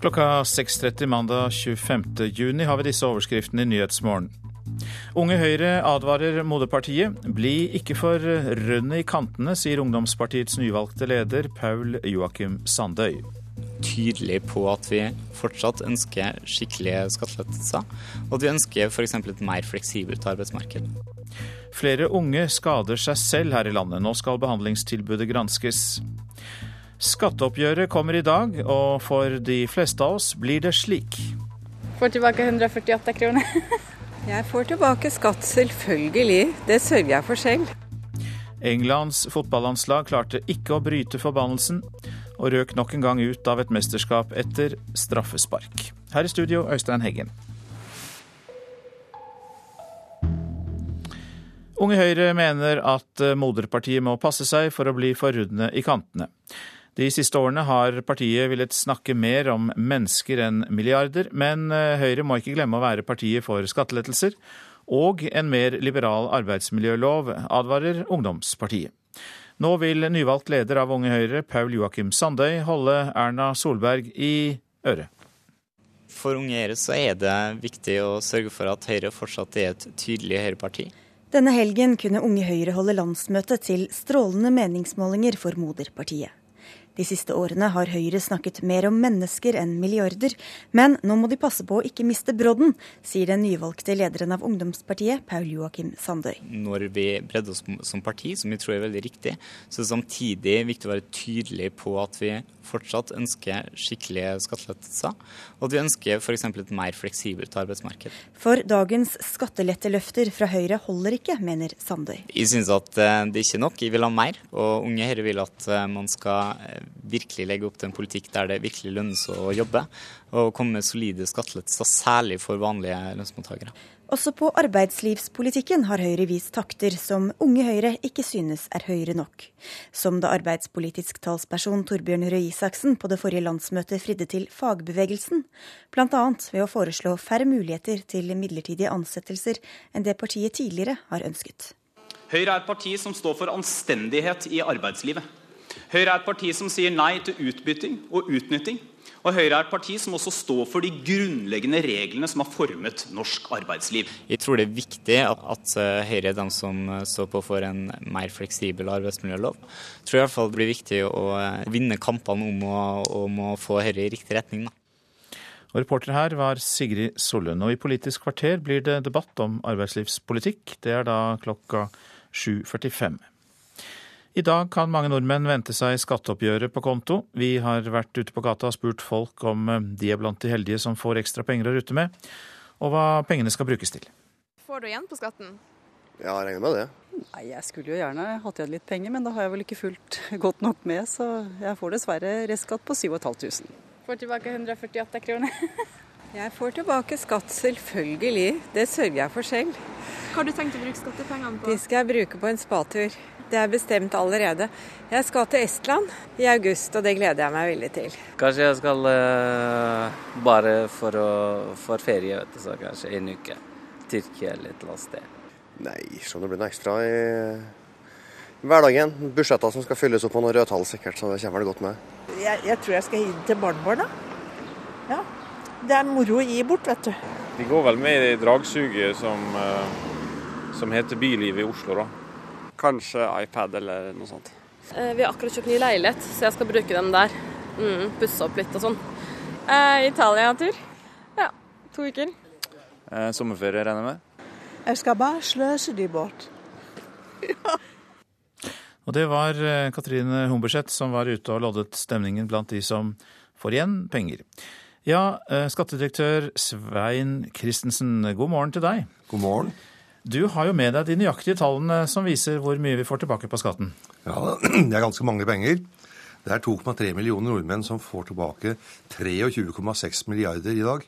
Klokka 6.30 mandag 25. juni har vi disse overskriftene i Nyhetsmorgen. Unge Høyre advarer moderpartiet. Bli ikke for rønne i kantene, sier ungdomspartiets nyvalgte leder Paul Joakim Sandøy. Tydelig på at vi fortsatt ønsker skikkelige skattelettelser, og at vi ønsker f.eks. et mer fleksibelt arbeidsmarked. Flere unge skader seg selv her i landet. Nå skal behandlingstilbudet granskes. Skatteoppgjøret kommer i dag, og for de fleste av oss blir det slik. Får tilbake 148 kroner. jeg får tilbake skatt, selvfølgelig. Det sørger jeg for selv. Englands fotballandslag klarte ikke å bryte forbannelsen, og røk nok en gang ut av et mesterskap etter straffespark. Her i studio, Øystein Heggen. Unge Høyre mener at moderpartiet må passe seg for å bli for rudne i kantene. De siste årene har partiet villet snakke mer om mennesker enn milliarder, men Høyre må ikke glemme å være partiet for skattelettelser og en mer liberal arbeidsmiljølov, advarer ungdomspartiet. Nå vil nyvalgt leder av Unge Høyre, Paul Joakim Sandøy, holde Erna Solberg i øret. For Unge Høyre så er det viktig å sørge for at Høyre fortsatt er et tydelig høyreparti. Denne helgen kunne Unge Høyre holde landsmøte til strålende meningsmålinger for moderpartiet. De siste årene har Høyre snakket mer om mennesker enn milliarder, men nå må de passe på å ikke miste brodden, sier den nyvalgte lederen av ungdomspartiet, Paul Joakim Sandøy. Når vi bredder oss som parti, som vi tror er veldig riktig, så er det samtidig viktig å være tydelig på at vi fortsatt ønsker skikkelige skattelettelser, og at vi ønsker f.eks. et mer fleksibelt arbeidsmarked. For dagens skatteletteløfter fra Høyre holder ikke, mener Sandøy. Jeg syns at det ikke er nok, jeg vil ha mer. Og Unge Høyre vil at man skal virkelig legge opp til en politikk der det virkelig lønner seg å jobbe, og komme med solide skattelettelser, særlig for vanlige lønnsmottakere. Også på arbeidslivspolitikken har Høyre vist takter som Unge Høyre ikke synes er høyere nok. Som da arbeidspolitisk talsperson Torbjørn Røe Isaksen på det forrige landsmøtet fridde til fagbevegelsen, bl.a. ved å foreslå færre muligheter til midlertidige ansettelser enn det partiet tidligere har ønsket. Høyre er et parti som står for anstendighet i arbeidslivet. Høyre er et parti som sier nei til utbytting og utnytting. Og Høyre er et parti som også står for de grunnleggende reglene som har formet norsk arbeidsliv. Jeg tror det er viktig at Høyre er de som står på for en mer fleksibel arbeidsmiljølov. Jeg tror i hvert fall det blir viktig å vinne kampene om å, om å få Høyre i riktig retning. Da. Og Reporter her var Sigrid Sollund. Og i Politisk kvarter blir det debatt om arbeidslivspolitikk. Det er da klokka 7.45. I dag kan mange nordmenn vente seg skatteoppgjøret på konto. Vi har vært ute på gata og spurt folk om de er blant de heldige som får ekstra penger å rutte med, og hva pengene skal brukes til. Får du igjen på skatten? Ja, jeg regner med det. Nei, Jeg skulle jo gjerne hatt igjen litt penger, men da har jeg vel ikke fulgt godt nok med, så jeg får dessverre restskatt på 7500. Får tilbake 148 kroner. jeg får tilbake skatt, selvfølgelig. Det sørger jeg for selv. Hva har du tenkt å bruke skattepengene på? De skal jeg bruke på en spatur. Det er bestemt allerede. Jeg skal til Estland i august, og det gleder jeg meg veldig til. Kanskje jeg skal uh, bare for, å, for ferie, vet du, så kanskje en uke. Tyrkia eller et eller annet sted. Nei, så det blir noe ekstra i hverdagen. Budsjetter som skal fylles opp på noen rødtall sikkert, så det kommer vel godt med. Jeg, jeg, tror jeg skal gi det til barnebarna. Ja. Det er moro å gi bort, vet du. De går vel med i dragsuget som, som heter Bylivet i Oslo, da. Kanskje iPad eller noe sånt. Eh, vi har akkurat kjøpt ny leilighet, så jeg skal bruke den der. Mm, pusse opp litt og sånn. Eh, Italia-tur. Ja, to uker. Eh, sommerferie, regner jeg med? Jeg skal bare sløse de bort. ja. Og det var Katrine Humberseth som var ute og loddet stemningen blant de som får igjen penger. Ja, skattedirektør Svein Christensen, god morgen til deg. God morgen. Du har jo med deg de nøyaktige tallene som viser hvor mye vi får tilbake på skatten. Ja, det er ganske mange penger. Det er 2,3 millioner nordmenn som får tilbake 23,6 milliarder i dag.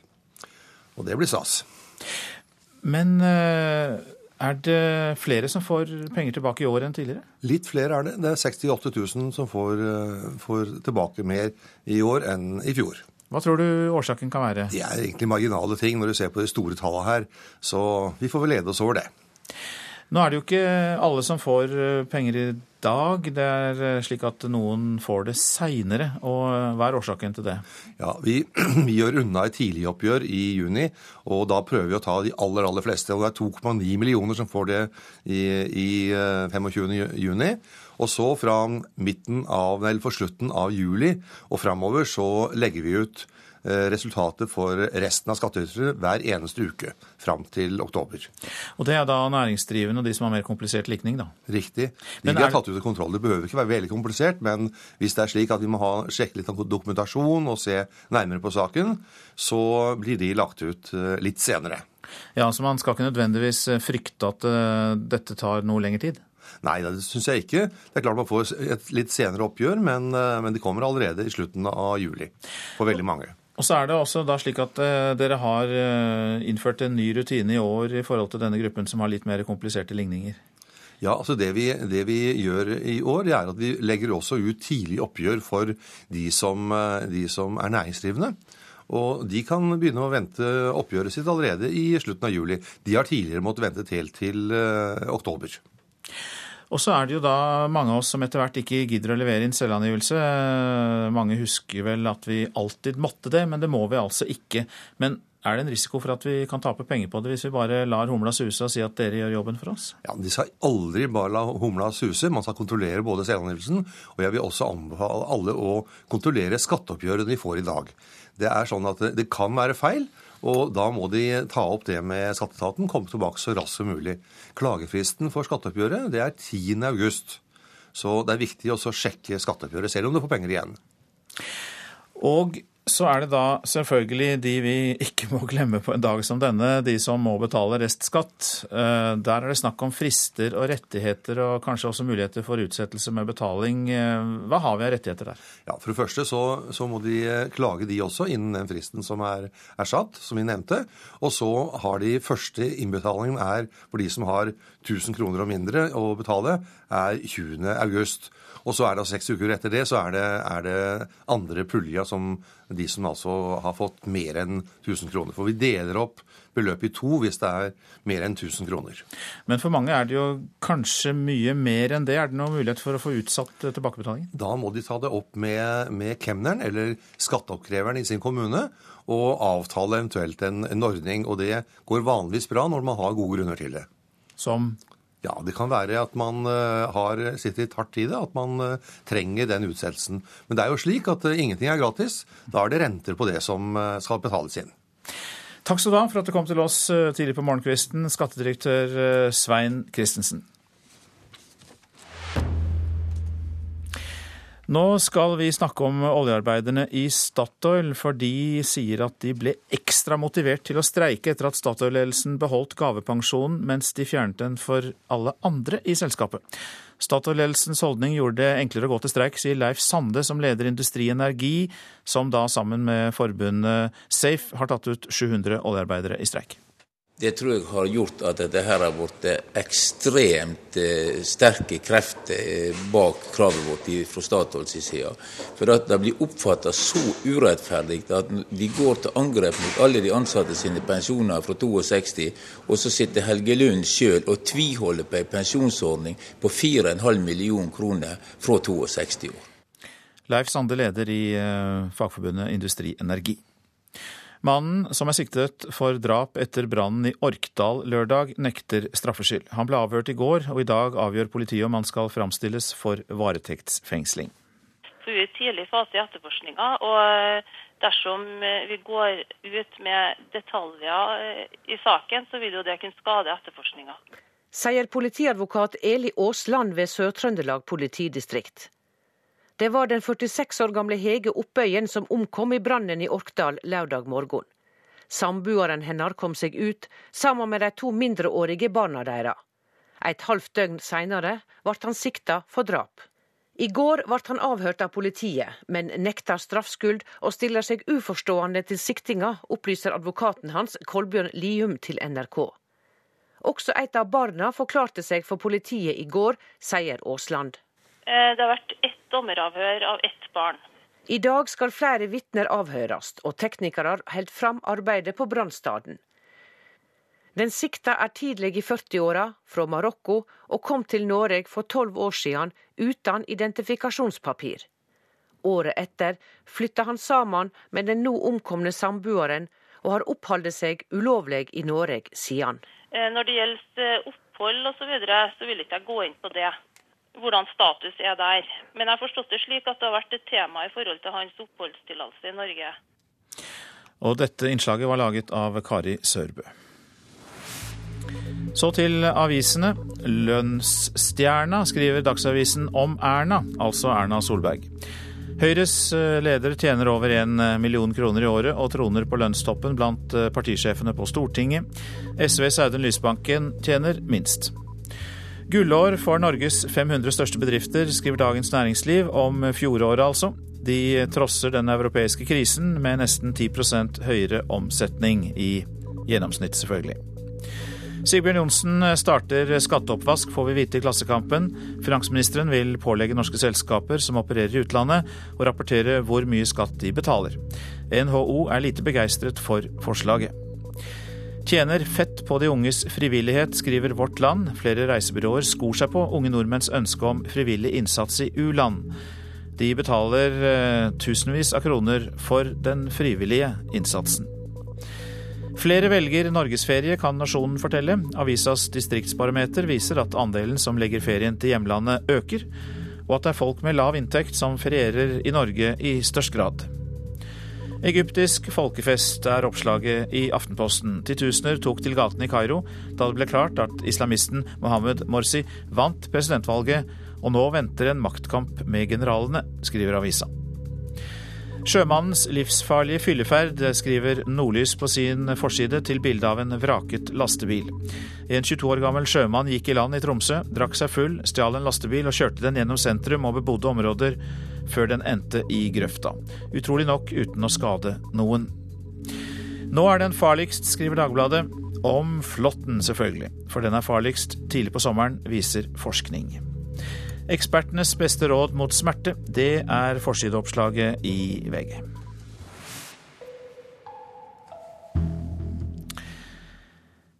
Og det blir stas. Men er det flere som får penger tilbake i år enn tidligere? Litt flere er det. Det er 68 000 som får, får tilbake mer i år enn i fjor. Hva tror du årsaken kan være? Det er egentlig marginale ting når du ser på de store tallene her. Så vi får vel lede oss over det. Nå er det jo ikke alle som får eh, penger i dag. Det er eh, slik at noen får det seinere. Og eh, hva er årsaken til det? Ja, Vi, vi gjør unna et tidligoppgjør i juni, og da prøver vi å ta de aller aller fleste. og Det er 2,9 millioner som får det i, i 25. juni. Og så fra midten av, eller for slutten av juli og framover så legger vi ut Eh, resultatet for resten av skattytere hver eneste uke fram til oktober. Og Det er da næringsdrivende og de som har mer komplisert likning, da? Riktig. De men vi har tatt ut av kontroll. Det behøver ikke være veldig komplisert, men hvis det er slik at vi må ha, sjekke litt av dokumentasjon og se nærmere på saken, så blir de lagt ut eh, litt senere. Ja, Så man skal ikke nødvendigvis eh, frykte at dette tar noe lengre tid? Nei, det syns jeg ikke. Det er klart man får et litt senere oppgjør, men, men de kommer allerede i slutten av juli for veldig mange. Og så er det også da slik at eh, dere har eh, innført en ny rutine i år i forhold til denne gruppen som har litt mer kompliserte ligninger. Ja, altså det vi, det vi, gjør i år, det er at vi legger også ut tidlig oppgjør for de som, eh, de som er næringsdrivende. Og de kan begynne å vente oppgjøret sitt allerede i slutten av juli. De har tidligere måttet vente helt til oktober. Og så er det jo da mange av oss som etter hvert ikke gidder å levere inn selvangivelse. Mange husker vel at vi alltid måtte det, men det må vi altså ikke. Men er det en risiko for at vi kan tape penger på det hvis vi bare lar humla suse og si at dere gjør jobben for oss? Ja, De skal aldri bare la humla suse. Man skal kontrollere både selvangivelsen, og jeg vil også anbefale alle å kontrollere skatteoppgjøret de får i dag. Det er sånn at det kan være feil, og da må de ta opp det med skatteetaten, komme tilbake så raskt som mulig. Klagefristen for skatteoppgjøret det er 10. august. Så det er viktig også å sjekke skatteoppgjøret, selv om du får penger igjen. Og så er det da selvfølgelig de vi ikke må glemme på en dag som denne, de som må betale restskatt. Eh, der er det snakk om frister og rettigheter og kanskje også muligheter for utsettelse med betaling. Eh, hva har vi av rettigheter der? Ja, For det første så, så må de eh, klage de også innen den fristen som er, er, satt, som vi nevnte. Og så har de første innbetalingen er for de som har 1000 kroner og mindre å betale, er 20. august. Og så er det seks uker etter det, så er det, er det andre pulja som de som altså har fått mer enn 1000 kroner. For vi deler opp beløpet i to hvis det er mer enn 1000 kroner. Men for mange er det jo kanskje mye mer enn det. Er det noen mulighet for å få utsatt tilbakebetalingen? Da må de ta det opp med, med kemneren eller skatteoppkreveren i sin kommune og avtale eventuelt en, en ordning. Og det går vanligvis bra når man har gode grunner til det. Som ja, det kan være at man uh, har sitter litt hardt i det, at man uh, trenger den utsettelsen. Men det er jo slik at uh, ingenting er gratis. Da er det renter på det som skal betales inn. Takk skal du ha for at du kom til oss tidlig på morgenkvisten, skattedirektør Svein Christensen. Nå skal vi snakke om oljearbeiderne i Statoil, for de sier at de ble ekstra motivert til å streike etter at Statoil-ledelsen beholdt gavepensjonen, mens de fjernet den for alle andre i selskapet. Statoil-ledelsens holdning gjorde det enklere å gå til streik, sier Leif Sande, som leder Industri Energi, som da sammen med forbundet Safe har tatt ut 700 oljearbeidere i streik. Det tror jeg har gjort at dette her har blitt ekstremt eh, sterke krefter eh, bak kravet vårt fra Statoils side. For at det blir oppfatta så urettferdig at vi går til angrep mot alle de ansatte sine pensjoner fra 62, og så sitter Helge Lund sjøl og tviholder på en pensjonsordning på 4,5 millioner kroner fra 62 år. Leif Sande, leder i eh, Fagforbundet Industri Energi. Mannen som er siktet for drap etter brannen i Orkdal lørdag, nekter straffskyld. Han ble avhørt i går, og i dag avgjør politiet om han skal framstilles for varetektsfengsling. Så vi er i tidlig fase i etterforskninga, og dersom vi går ut med detaljer eh, i saken, så vil jo det kunne skade etterforskninga. Sier politiadvokat Eli Aasland ved Sør-Trøndelag politidistrikt. Det var den 46 år gamle Hege Oppøyen som omkom i brannen i Orkdal lørdag morgen. Samboeren hennes kom seg ut sammen med de to mindreårige barna deres. Et halvt døgn senere ble han sikta for drap. I går ble han avhørt av politiet, men nekter straffskyld og stiller seg uforstående til siktinga, opplyser advokaten hans Kolbjørn Lium til NRK. Også et av barna forklarte seg for politiet i går, sier Aasland. Eh, det har vært ett dommeravhør av ett barn. I dag skal flere vitner avhøres, og teknikere holder fram arbeidet på brannstaden. Den sikta er tidlig i 40-åra, fra Marokko, og kom til Norge for tolv år siden uten identifikasjonspapir. Året etter flytta han sammen med den nå omkomne samboeren, og har oppholdt seg ulovlig i Norge siden. Eh, når det gjelder eh, opphold osv., så, videre, så vil ikke jeg gå inn på det. Hvordan status er der. Men jeg har forstått det slik at det har vært et tema i forhold til hans oppholdstillatelse i Norge. Og dette innslaget var laget av Kari Sørbø. Så til avisene. Lønnsstjerna skriver Dagsavisen om Erna, altså Erna Solberg. Høyres eh, leder tjener over en eh, million kroner i året og troner på lønnstoppen blant eh, partisjefene på Stortinget. SVs Audun Lysbanken tjener minst. Gullår for Norges 500 største bedrifter, skriver Dagens Næringsliv om fjoråret, altså. De trosser den europeiske krisen med nesten 10% høyere omsetning i gjennomsnitt, selvfølgelig. Sigbjørn Johnsen starter skatteoppvask, får vi vite i Klassekampen. Finansministeren vil pålegge norske selskaper som opererer i utlandet, å rapportere hvor mye skatt de betaler. NHO er lite begeistret for forslaget. Tjener fett på de unges frivillighet, skriver Vårt Land. Flere reisebyråer skor seg på unge nordmenns ønske om frivillig innsats i u-land. De betaler eh, tusenvis av kroner for den frivillige innsatsen. Flere velger norgesferie, kan Nasjonen fortelle. Avisas distriktsbarometer viser at andelen som legger ferien til hjemlandet øker, og at det er folk med lav inntekt som ferierer i Norge i størst grad. Egyptisk folkefest er oppslaget i Aftenposten. Titusener tok til gatene i Kairo da det ble klart at islamisten Mohammed Morsi vant presidentvalget, og nå venter en maktkamp med generalene, skriver avisa. Sjømannens livsfarlige fylleferd, skriver Nordlys på sin forside til bilde av en vraket lastebil. En 22 år gammel sjømann gikk i land i Tromsø, drakk seg full, stjal en lastebil og kjørte den gjennom sentrum og bebodde områder før den endte i grøfta. Utrolig nok uten å skade noen. Nå er den farligst, skriver Dagbladet. Om flåtten, selvfølgelig. For den er farligst tidlig på sommeren, viser forskning. Ekspertenes beste råd mot smerte, det er forsideoppslaget i VG.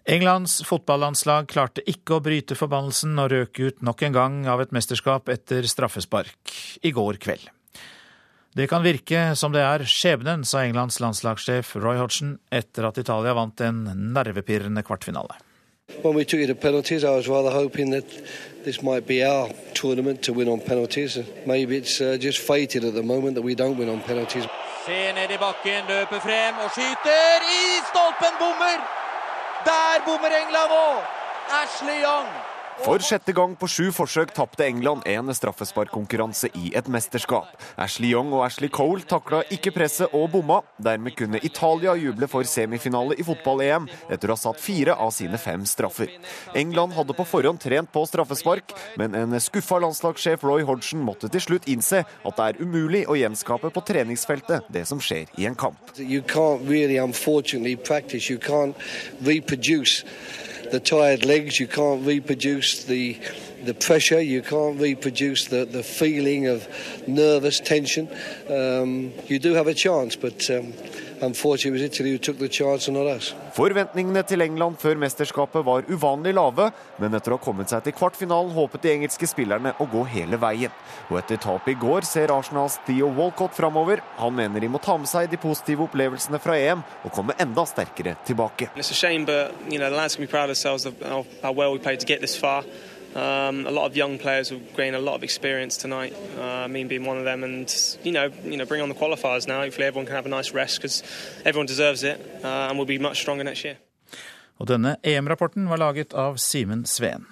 Englands fotballandslag klarte ikke å bryte forbannelsen og røk ut nok en gang av et mesterskap etter straffespark i går kveld. Det kan virke som det er skjebnen, sa Englands landslagssjef Roy Hodgson etter at Italia vant en nervepirrende kvartfinale. When we took it to penalties, I was rather hoping that this might be our tournament to win on penalties. Maybe it's uh, just fated at the moment that we don't win on penalties. Ser ned i bakken, løper frem og skyter i stolpen, bommer! Der bommer England nå! Ashley Young for sjette gang på sju forsøk tapte England en straffesparkkonkurranse i et mesterskap. Ashley Young og Ashley Cole takla ikke presset og bomma. Dermed kunne Italia juble for semifinale i fotball-EM etter å ha satt fire av sine fem straffer. England hadde på forhånd trent på straffespark, men en skuffa landslagssjef Roy Hodgson måtte til slutt innse at det er umulig å gjenskape på treningsfeltet det som skjer i en kamp. You can't really, unfortunately, practice. You can't reproduce the tired legs, you can't reproduce the the pressure, you can't reproduce the, the feeling of nervous tension. Um, you do have a chance, but um, Forventningene til England før mesterskapet var uvanlig lave, men etter å ha kommet seg til kvartfinalen håpet de engelske spillerne å gå hele veien. Og etter tapet i går ser Arsenals Theo Walcott framover. Han mener de må ta med seg de positive opplevelsene fra EM og komme enda sterkere tilbake. It's a shame, but you know, the lads can be proud of themselves of how well we played to get this far. Um, a lot of young players will gain a lot of experience tonight. Uh, me being one of them, and you know, you know, bring on the qualifiers now. Hopefully, everyone can have a nice rest because everyone deserves it, uh, and we'll be much stronger next year. Og denne EM-rapporten var laget av Simen Sveen.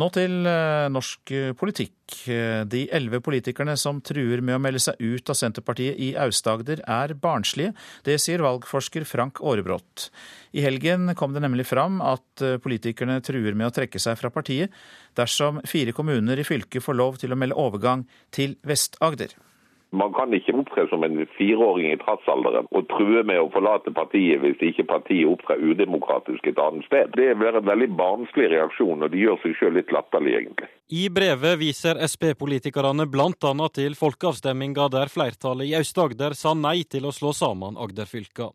Nå til eh, norsk eh, politikk. Eh, de elleve politikerne som truer med å melde seg ut av Senterpartiet i Aust-Agder er barnslige. Det sier valgforsker Frank Aarebrot. I helgen kom det nemlig fram at politikerne truer med å trekke seg fra partiet dersom fire kommuner i fylket får lov til å melde overgang til Vest-Agder. Man kan ikke opptre som en fireåring i trassalderen og true med å forlate partiet hvis ikke partiet opptrer udemokratisk et annet sted. Det blir en veldig barnslig reaksjon, og de gjør seg sjøl litt latterlig, egentlig. I brevet viser Sp-politikerne bl.a. til folkeavstemminga der flertallet i Aust-Agder sa nei til å slå sammen Agder-fylka.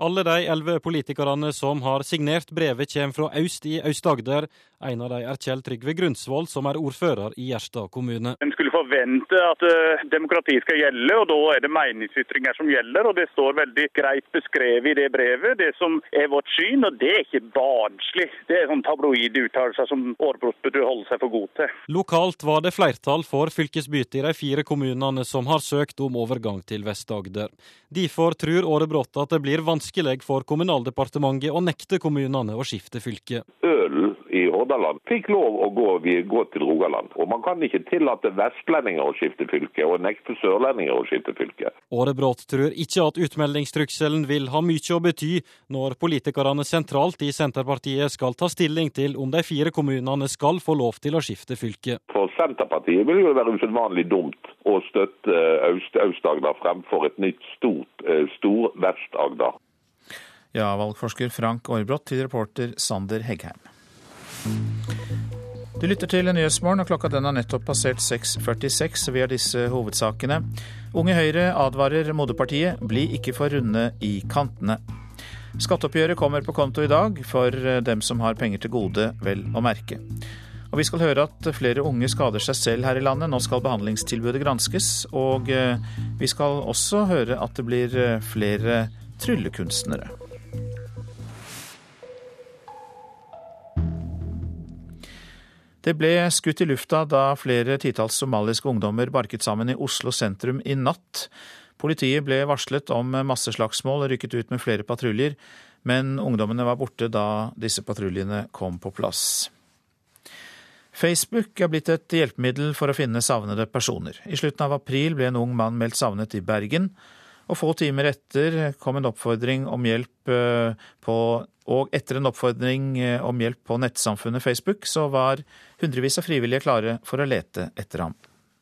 Alle de elleve politikerne som har signert brevet, kommer fra Aust i Aust-Agder. En av dem er Kjell Trygve Grundsvold, som er ordfører i Gjerstad kommune. En skulle forvente at uh, demokrati skal gjelde, og da er det meningsytringer som gjelder. og Det står veldig greit beskrevet i det brevet, det som er vårt syn. og Det er ikke barnslig. Det er sånn tabloide uttalelser som Aarbrot burde holde seg for god til. Lokalt var det flertall for fylkesbytte i de fire kommunene som har søkt om overgang til Vest-Agder. Derfor tror Årebrott at det blir vanskelig for Kommunaldepartementet å nekte kommunene å skifte fylke. Ølen i Hordaland fikk lov å gå, gå, til Rogaland. Og man kan ikke tillate vestlendinger å skifte fylke, og nekte sørlendinger å skifte fylke. Årebrott tror ikke at utmeldingstrusselen vil ha mye å bety når politikerne sentralt i Senterpartiet skal ta stilling til om de fire kommunene skal få lov til å skifte fylke. For Senterpartiet vil det være usedvanlig dumt å støtte Aust-Agder fremfor et nytt stort eh, Stor-Vest-Agder. Ja, valgforsker Frank Aarbrot til reporter Sander Heggheim. Du lytter til Nyhetsmorgen, og klokka den har nettopp passert 6.46. Vi har disse hovedsakene. Unge Høyre advarer moderpartiet bli ikke for runde i kantene. Skatteoppgjøret kommer på konto i dag, for dem som har penger til gode, vel å merke. Og vi skal høre at flere unge skader seg selv her i landet. Nå skal behandlingstilbudet granskes. Og eh, vi skal også høre at det blir eh, flere tryllekunstnere. Det ble skutt i lufta da flere titalls somaliske ungdommer barket sammen i Oslo sentrum i natt. Politiet ble varslet om masseslagsmål og rykket ut med flere patruljer, men ungdommene var borte da disse patruljene kom på plass. Facebook er blitt et hjelpemiddel for å finne savnede personer. I slutten av april ble en ung mann meldt savnet i Bergen, og få timer etter kom en oppfordring om hjelp eh, på og etter en oppfordring eh, om hjelp på nettsamfunnet Facebook, så var hundrevis av frivillige klare for å lete etter ham.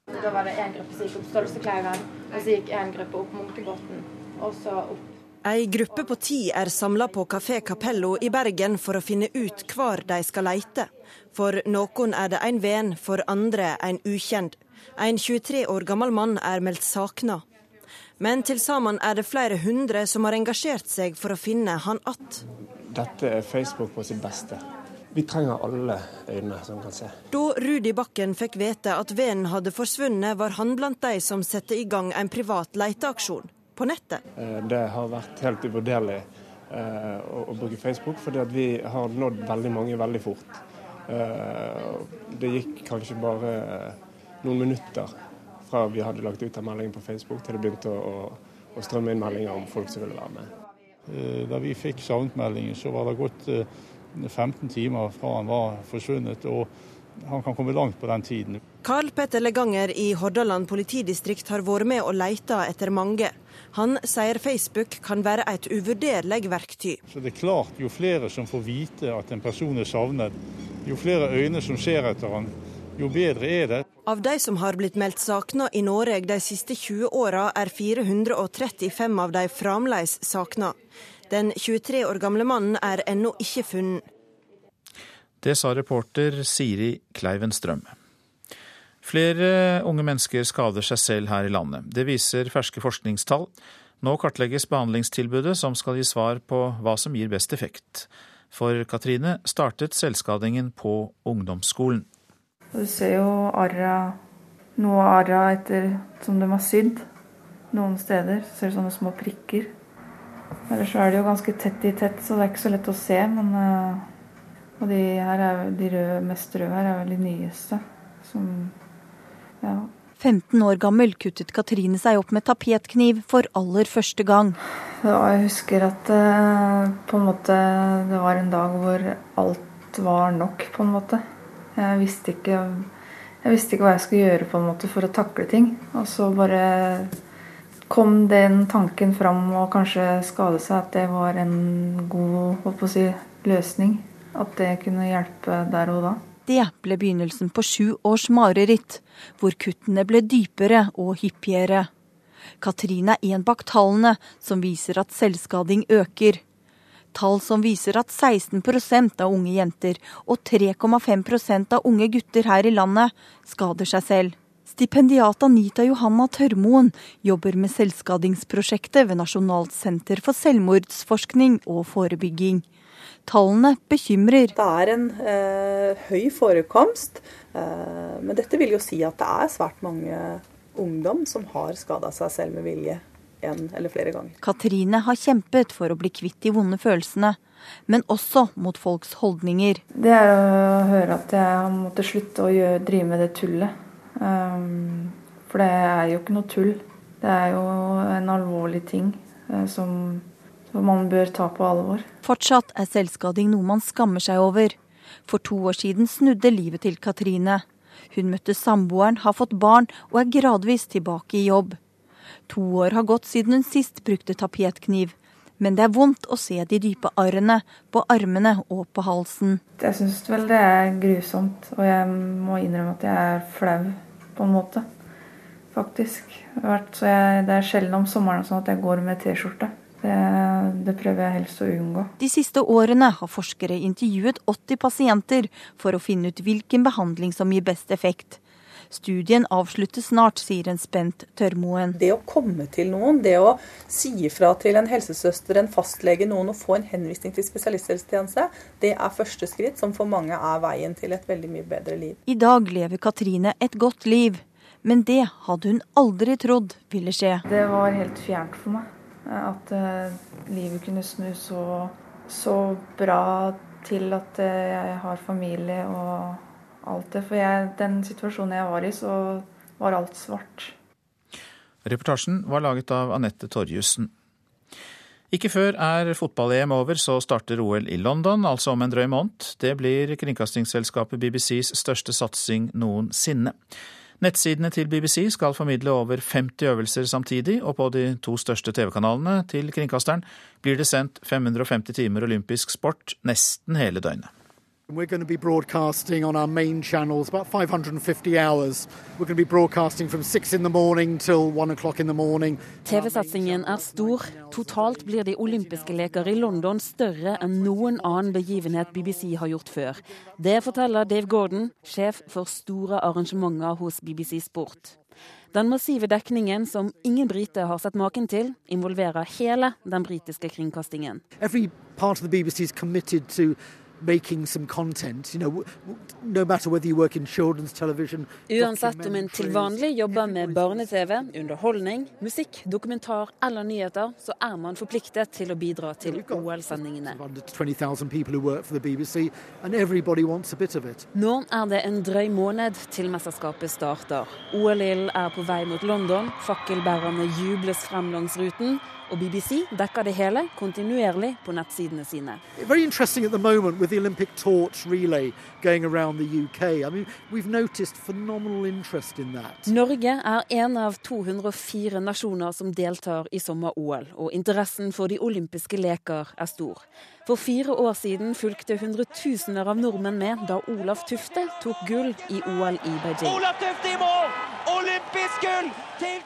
Da var det én gruppe som gikk opp Stolsekleiven, og så gikk én gruppe opp Munkebotn, og så opp Ei gruppe på ti er samla på Kafé Capello i Bergen for å finne ut hvor de skal leite. For noen er det en venn, for andre en ukjent. En 23 år gammel mann er meldt savna. Men til sammen er det flere hundre som har engasjert seg for å finne han att. Dette er Facebook på sitt beste. Vi trenger alle øyne som kan se. Da Rudi Bakken fikk vite at vennen hadde forsvunnet, var han blant de som satte i gang en privat leteaksjon på nettet. Eh, det har vært helt uvurderlig eh, å bruke Facebook, fordi vi har nådd veldig mange veldig fort. Eh, det gikk kanskje bare noen minutter fra vi hadde lagt ut en melding på Facebook til det begynte å, å strømme inn meldinger om folk som ville være med. Eh, da vi fikk savnetmeldingen, så var det gått 15 eh, timer fra han var forsvunnet. og han kan komme langt på den tiden. Karl Petter Leganger i Hordaland politidistrikt har vært med og leita etter mange. Han sier Facebook kan være et uvurderlig verktøy. Så det er klart, Jo flere som får vite at en person er savnet, jo flere øyne som ser etter han, jo bedre er det. Av de som har blitt meldt savna i Norge de siste 20 åra, er 435 av de fremdeles savna. Den 23 år gamle mannen er ennå ikke funnet. Det sa reporter Siri Kleiven Strøm. Flere unge mennesker skader seg selv her i landet. Det viser ferske forskningstall. Nå kartlegges behandlingstilbudet som skal gi svar på hva som gir best effekt. For Katrine startet selvskadingen på ungdomsskolen. Du ser jo arra, noe arra etter som de har sydd. Noen steder ser du sånne små prikker. Ellers er det jo ganske tett i tett, så det er ikke så lett å se. Men uh, og de her er, de røde, mest røde her er vel de nyeste. Som ja. 15 år gammel kuttet Katrine seg opp med tapetkniv for aller første gang. Jeg husker at det, på en måte det var en dag hvor alt var nok, på en måte. Jeg visste ikke, jeg visste ikke hva jeg skulle gjøre på en måte for å takle ting. Og så bare kom den tanken fram og kanskje skade seg, at det var en god si, løsning. At det kunne hjelpe der og da. Det ble begynnelsen på sju års mareritt, hvor kuttene ble dypere og hyppigere. Katrine er en bak tallene som viser at selvskading øker. Tall som viser at 16% av unge jenter og 3,5% av unge gutter her i landet skader seg selv. Stipendiat Anita Johanna Tørmoen jobber med selvskadingsprosjektet ved Nasjonalt senter for selvmordsforskning og forebygging. Tallene bekymrer. Det er en eh, høy forekomst, eh, men dette vil jo si at det er svært mange ungdom som har skada seg selv med vilje en eller flere ganger. Katrine har kjempet for å bli kvitt de vonde følelsene, men også mot folks holdninger. Det er å høre at jeg har måttet slutte å gjøre, drive med det tullet. Um, for det er jo ikke noe tull. Det er jo en alvorlig ting uh, som, som man bør ta på alvor. Fortsatt er selvskading noe man skammer seg over. For to år siden snudde livet til Katrine. Hun møtte samboeren, har fått barn og er gradvis tilbake i jobb. To år har gått siden hun sist brukte tapetkniv. Men det er vondt å se de dype arrene på armene og på halsen. Jeg syns vel det er grusomt, og jeg må innrømme at jeg er flau på en måte. Faktisk. Så jeg, det er sjelden om sommeren sånn at jeg går med T-skjorte. Det, det, prøver jeg helst å unngå. De siste årene har forskere intervjuet 80 pasienter for å finne ut hvilken behandling som gir best effekt. Studien avsluttes snart, sier en spent Tørmoen. Det å komme til noen, det å si ifra til en helsesøster, en fastlege, noen og få en henvisning til spesialisthelsetjeneste, det er første skritt som for mange er veien til et veldig mye bedre liv. I dag lever Katrine et godt liv, men det hadde hun aldri trodd ville skje. Det var helt fjernt for meg at uh, livet kunne snu så, så bra til at uh, jeg har familie og alt det. For jeg, den situasjonen jeg var i, så var alt svart. Reportasjen var laget av Anette Torjussen. Ikke før er fotball-EM over, så starter OL i London, altså om en drøy måned. Det blir kringkastingsselskapet BBCs største satsing noensinne. Nettsidene til BBC skal formidle over 50 øvelser samtidig, og på de to største TV-kanalene til kringkasteren blir det sendt 550 timer olympisk sport nesten hele døgnet. We're going to be broadcasting on our main channels about 550 hours. We're going to be broadcasting from 6 in the morning till 1 o'clock in the morning. TV-satsingen er stor. Totalt blir de olympiske leker i London større enn noen annen begivenhet BBC har gjort før. Det forteller Dave Gordon, sjef for store arrangementer hos BBC Sport. Den massive dekningen som ingen brite har sett maken til, involverer hele den britiske kringkastingen. Every part of the BBC is committed to making some content, you know, no matter whether you work in children's television. Uansett om en til vanlig jobber med barne-TV, underholdning, musikk, dokumentar eller nyheter, så er man forpliktet til å bidra til OL-sendingene. Nå er det en drøy måned til mesterskapet starter. OL-ilden er på vei mot London, fakkelbærerne jubles frem langs ruten og BBC dekker det hele kontinuerlig på nettsidene sine. Very interesting at the moment with the Olympic torch relay going around the UK. I mean, we've noticed phenomenal interest in that. Norge er en av 204 nasjoner som deltar i sommer-OL, og interessen for de olympiske leker er stor. For fire år siden fulgte hundretusener av nordmenn med da Olaf Tufte tok gull i OL i Beijing. Olaf Tufte i mål! Olympisk gull!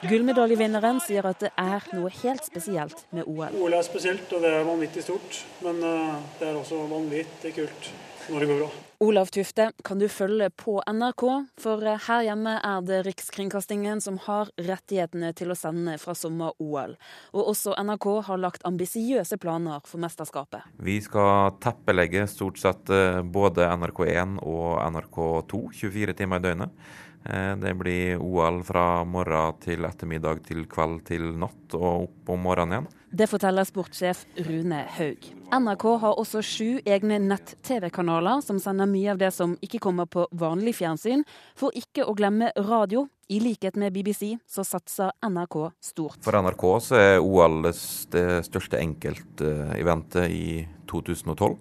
Gullmedaljevinneren sier at det er noe helt spesielt med OL. OL er spesielt, og det er vanvittig stort. Men eh, det er også vanvittig kult når det går bra. Olav Tufte kan du følge på NRK, for her hjemme er det Rikskringkastingen som har rettighetene til å sende fra sommer-OL. Og også NRK har lagt ambisiøse planer for mesterskapet. Vi skal teppelegge stort sett eh, både NRK1 og NRK2 24 timer i døgnet. Eh, det blir OL fra morgen til ettermiddag til kveld til natt og opp om morgenen igjen. Det forteller sportssjef Rune Haug. NRK har også sju egne nett-TV-kanaler som sender mye av det som ikke kommer på vanlig fjernsyn. For ikke å glemme radio. I likhet med BBC så satser NRK stort. For NRK så er OL det største enkelteventet i 2012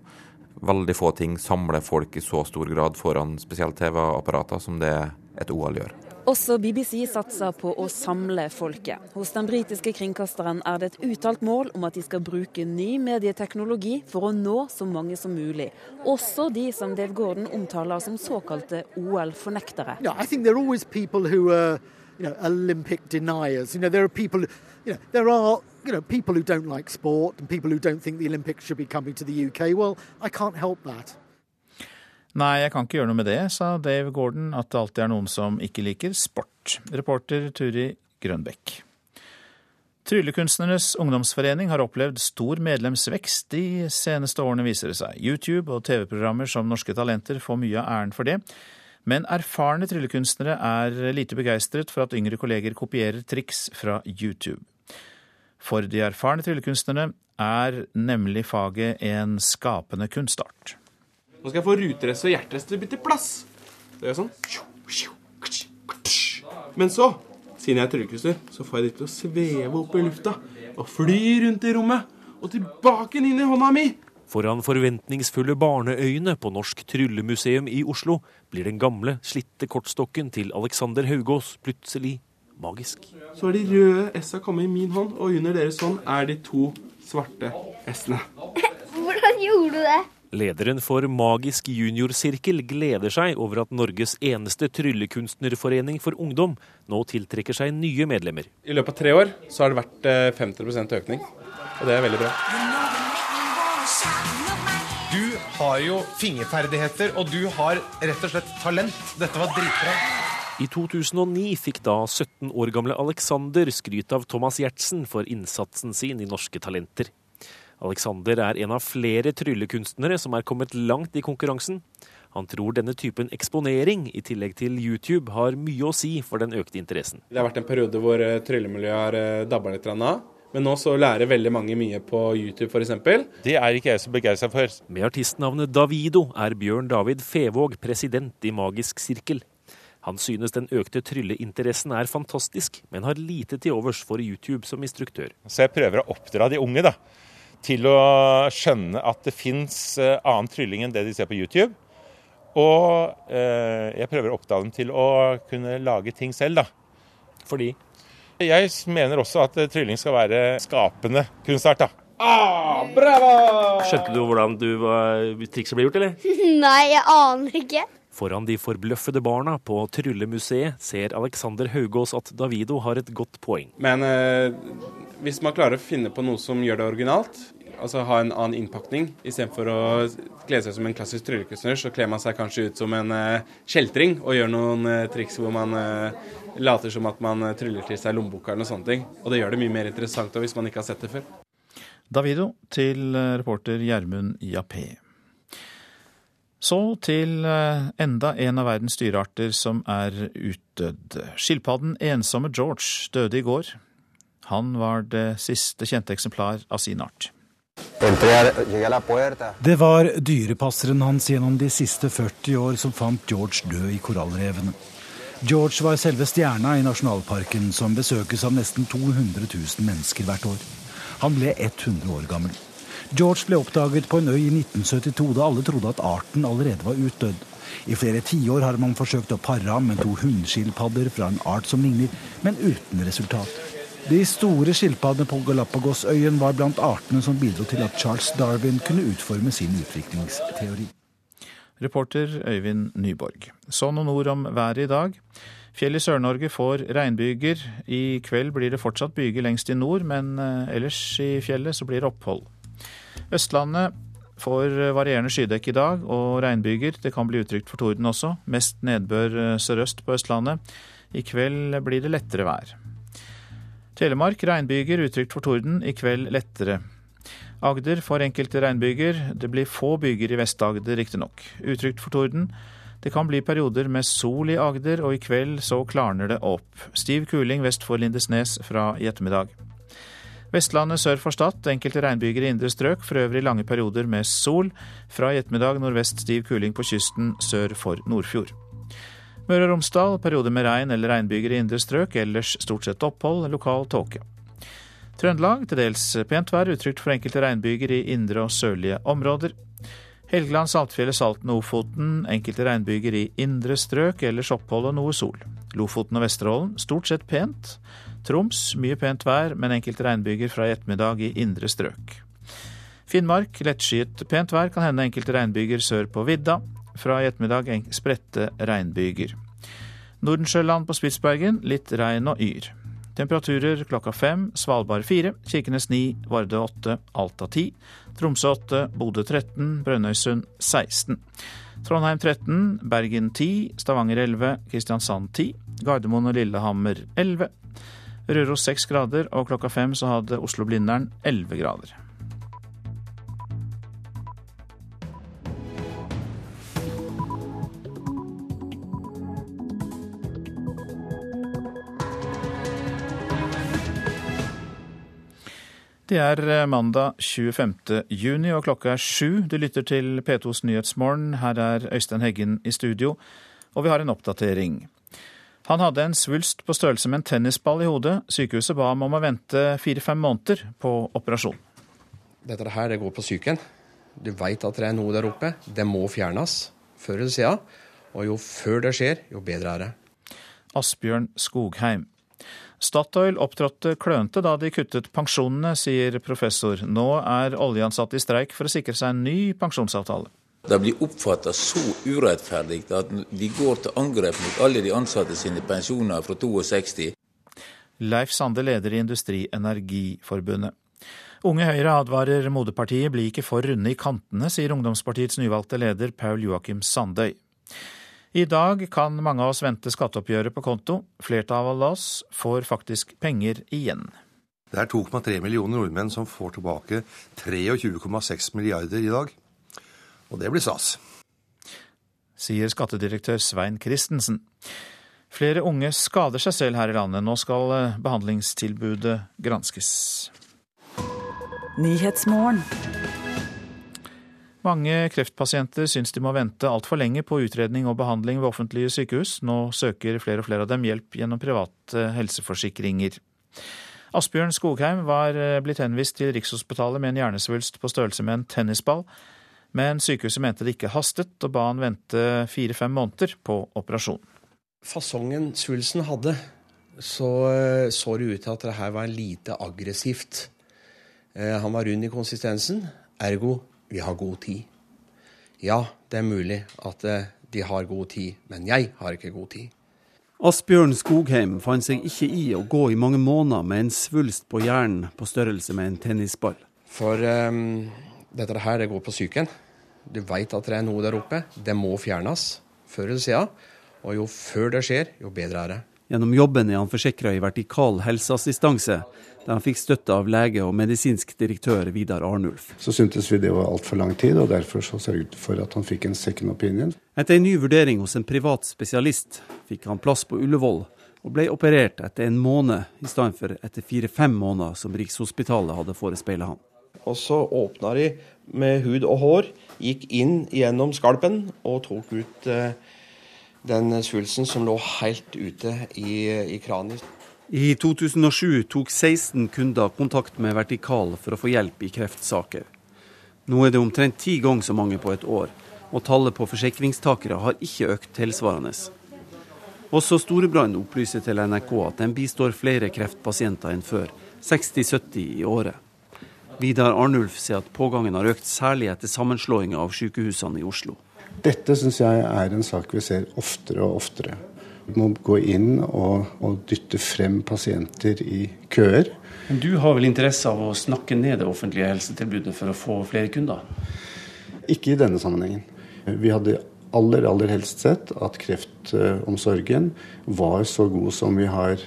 veldig få ting samler folk i så stor grad foran spesielt TV-apparater som det et OL gjør. Også BBC satser på å samle folket. Hos den britiske kringkasteren er det et uttalt mål om at de skal bruke ny medieteknologi for å nå så mange som mulig. Også de som Dave Gordon omtaler som såkalte OL-fornektere. Yeah, you know, Olympic deniers. You know, there are people, you know, there are you know people who don't like sport and people who don't think the Olympics should be coming to the UK. Well, I can't help that. Nei, jeg kan ikke gjøre noe med det, sa Dave Gordon, at det alltid er noen som ikke liker sport. Reporter Turi Grønbekk. Tryllekunstnernes ungdomsforening har opplevd stor medlemsvekst de seneste årene, viser det seg. YouTube og TV-programmer som Norske Talenter får mye av æren for det. Men erfarne tryllekunstnere er lite begeistret for at yngre kolleger kopierer triks fra YouTube. For de erfarne tryllekunstnerne er nemlig faget en skapende kunstart. Nå skal jeg få ruterest og hjerterest til å bytte plass. Så gjør jeg sånn. Men så, siden jeg er tryllekunstner, så får jeg det til å sveve opp i lufta og fly rundt i rommet og tilbake inn i hånda mi. Foran forventningsfulle barneøyne på Norsk Tryllemuseum i Oslo blir den gamle, slitte kortstokken til Alexander Haugås plutselig magisk. Så er de røde S-a kommet i min hånd, og under deres hånd er de to svarte S-ene. Hvordan gjorde du det? Lederen for Magisk juniorsirkel gleder seg over at Norges eneste tryllekunstnerforening for ungdom nå tiltrekker seg nye medlemmer. I løpet av tre år så har det vært 50% økning, og det er veldig bra. Du har jo fingerferdigheter, og du har rett og slett talent. Dette var dritbra. I 2009 fikk da 17 år gamle Alexander skryt av Thomas Giertsen for innsatsen sin i Norske Talenter. Alexander er en av flere tryllekunstnere som er kommet langt i konkurransen. Han tror denne typen eksponering, i tillegg til YouTube, har mye å si for den økte interessen. Det har vært en periode hvor eh, tryllemiljøet har eh, dabba litt av. Men nå så lærer veldig mange mye på YouTube f.eks. Det er ikke jeg så begeistra for. Med artistnavnet Davido er Bjørn David Fevåg president i Magisk sirkel. Han synes den økte trylleinteressen er fantastisk, men har lite til overs for YouTube som instruktør. Så jeg prøver å oppdra de unge da, til å skjønne at det fins annen trylling enn det de ser på YouTube. Og eh, jeg prøver å oppdra dem til å kunne lage ting selv, da. Fordi jeg mener også at trylling skal være skapende kunstart, da. Ah, bravo! Skjønte du hvordan du, trikset ble gjort, eller? Nei, jeg aner ikke. Foran de forbløffede barna på Tryllemuseet ser Alexander Haugås at Davido har et godt poeng. Men eh, hvis man klarer å finne på noe som gjør det originalt, altså ha en annen innpakning, istedenfor å kle seg som en klassisk tryllekunstner, så kler man seg kanskje ut som en eh, kjeltring og gjør noen eh, triks hvor man eh, later som at man tryller til seg lommeboka eller noe sånt. Og det gjør det mye mer interessant hvis man ikke har sett det før. Davido til reporter Gjermund Jappé. Så til enda en av verdens dyrearter som er utdødd. Skilpadden ensomme George døde i går. Han var det siste kjente eksemplar av sin art. Det var dyrepasseren hans gjennom de siste 40 år som fant George død i korallrevene. George var selve stjerna i nasjonalparken, som besøkes av nesten 200 000 mennesker hvert år. Han ble 100 år gammel. George ble oppdaget på en øy i 1972, da alle trodde at arten allerede var utdødd. I flere tiår har man forsøkt å pare ham med to hunnskilpadder fra en art som ligner, men uten resultat. De store skilpaddene på Galapagosøyen var blant artene som bidro til at Charles Darwin kunne utforme sin utviklingsteori. Reporter Øyvind Nyborg. Sånn og nord om været i dag. Fjell i Sør-Norge får regnbyger. I kveld blir det fortsatt byger lengst i nord, men ellers i fjellet så blir det opphold. Østlandet får varierende skydekke i dag og regnbyger. Det kan bli utrygt for torden også. Mest nedbør sørøst på Østlandet. I kveld blir det lettere vær. Telemark regnbyger, utrygt for torden. I kveld lettere. Agder får enkelte regnbyger. Det blir få byger i Vest-Agder, riktignok. Utrygt for torden. Det kan bli perioder med sol i Agder, og i kveld så klarner det opp. Stiv kuling vest for Lindesnes fra i ettermiddag. Vestlandet sør for Stad enkelte regnbyger i indre strøk, for øvrig lange perioder med sol. Fra i ettermiddag nordvest stiv kuling på kysten sør for Nordfjord. Møre og Romsdal perioder med regn eller regnbyger i indre strøk, ellers stort sett opphold, lokal tåke. Trøndelag til dels pent vær, utrygt for enkelte regnbyger i indre og sørlige områder. Helgeland, Saltfjellet, Salten og Ofoten enkelte regnbyger i indre strøk, ellers opphold og noe sol. Lofoten og Vesterålen stort sett pent. Troms mye pent vær, men enkelte regnbyger fra i ettermiddag i indre strøk. Finnmark lettskyet pent vær, kan hende enkelte regnbyger sør på vidda. Fra i ettermiddag spredte regnbyger. Nordensjøland på Spitsbergen litt regn og yr. Temperaturer klokka fem, Svalbard fire, Kirkenes ni, Vardø åtte, Alta ti, Tromsø åtte, Bodø 13, Brønnøysund 16. Trondheim 13, Bergen 10, Stavanger 11, Kristiansand 10, Gardermoen og Lillehammer 11. Røros 6 grader, og klokka fem så hadde Oslo-Blindern 11 grader. Det er eh, mandag 25. juni, og klokka er sju. Du lytter til P2s Nyhetsmorgen. Her er Øystein Heggen i studio, og vi har en oppdatering. Han hadde en svulst på størrelse med en tennisball i hodet. Sykehuset ba ham om å vente fire-fem måneder på operasjon. Dette her det går på psyken. Du veit at det er noe der oppe. Det må fjernes før eller siden. Og jo før det skjer, jo bedre er det. Asbjørn Skogheim. Statoil opptrådte klønete da de kuttet pensjonene, sier professor. Nå er oljeansatte i streik for å sikre seg en ny pensjonsavtale. Det blir oppfatta så urettferdig at vi går til angrep mot alle de ansatte sine pensjoner fra 62. Leif Sande leder i Industri Energiforbundet. Unge Høyre advarer moderpartiet bli ikke for runde i kantene, sier ungdomspartiets nyvalgte leder Paul Joakim Sandøy. I dag kan mange av oss vente skatteoppgjøret på konto. Flertallet av oss får faktisk penger igjen. Det er 2,3 millioner nordmenn som får tilbake 23,6 milliarder i dag. Og det blir stas. Sier skattedirektør Svein Christensen. Flere unge skader seg selv her i landet. Nå skal eh, behandlingstilbudet granskes. Mange kreftpasienter syns de må vente altfor lenge på utredning og behandling ved offentlige sykehus. Nå søker flere og flere av dem hjelp gjennom private helseforsikringer. Asbjørn Skogheim var eh, blitt henvist til Rikshospitalet med en hjernesvulst på størrelse med en tennisball, men sykehuset mente det ikke hastet, og ba han vente fire-fem måneder på operasjon. Fasongen svulsten hadde, så eh, så det ut til at det her var lite aggressivt. Eh, han var rund i konsistensen, ergo vi har god tid. Ja, det er mulig at eh, de har god tid, men jeg har ikke god tid. Asbjørn Skogheim fant seg ikke i å gå i mange måneder med en svulst på hjernen på størrelse med en tennisball. For um, dette her det går på psyken. Du veit at det er noe der oppe. Det må fjernes før eller siden. Og jo før det skjer, jo bedre er det. Gjennom jobben er han forsikra i vertikal helseassistanse, der han fikk støtte av lege og medisinsk direktør Vidar Arnulf. Så syntes vi det var altfor lang tid, og derfor så sørget vi for at han fikk en second opinion. Etter en ny vurdering hos en privat spesialist fikk han plass på Ullevål, og ble operert etter en måned i stedet for etter fire-fem måneder som Rikshospitalet hadde forespeila han. Og så åpna de med hud og hår, gikk inn gjennom skalpen og tok ut eh, den svulsten som lå helt ute i, i kraniet. I 2007 tok 16 kunder kontakt med Vertikal for å få hjelp i kreftsaker. Nå er det omtrent ti ganger så mange på et år, og tallet på forsikringstakere har ikke økt tilsvarende. Også Storebrand opplyser til NRK at den bistår flere kreftpasienter enn før, 60-70 i året. Vidar Arnulf sier at pågangen har økt særlig etter sammenslåinga av sykehusene i Oslo. Dette syns jeg er en sak vi ser oftere og oftere. Må gå inn og, og dytte frem pasienter i køer. Men du har vel interesse av å snakke ned det offentlige helsetilbudet for å få flere kunder? Ikke i denne sammenhengen. Vi hadde aller, aller helst sett at kreftomsorgen var så god som vi har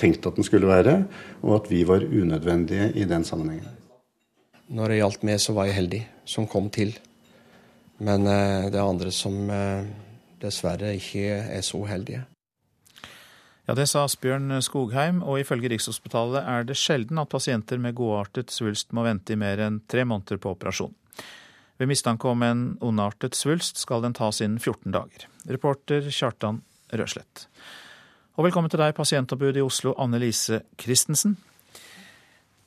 tenkt at den skulle være, og at vi var unødvendige i den sammenhengen. Når det gjaldt meg, så var jeg heldig som kom til. Men eh, det er andre som eh, dessverre ikke er så heldige. Ja, Det sa Asbjørn Skogheim, og ifølge Rikshospitalet er det sjelden at pasienter med godartet svulst må vente i mer enn tre måneder på operasjon. Ved mistanke om en ondartet svulst skal den tas innen 14 dager. Reporter Kjartan Røslett. Og velkommen til deg, pasientombud i Oslo, Anne Lise Christensen.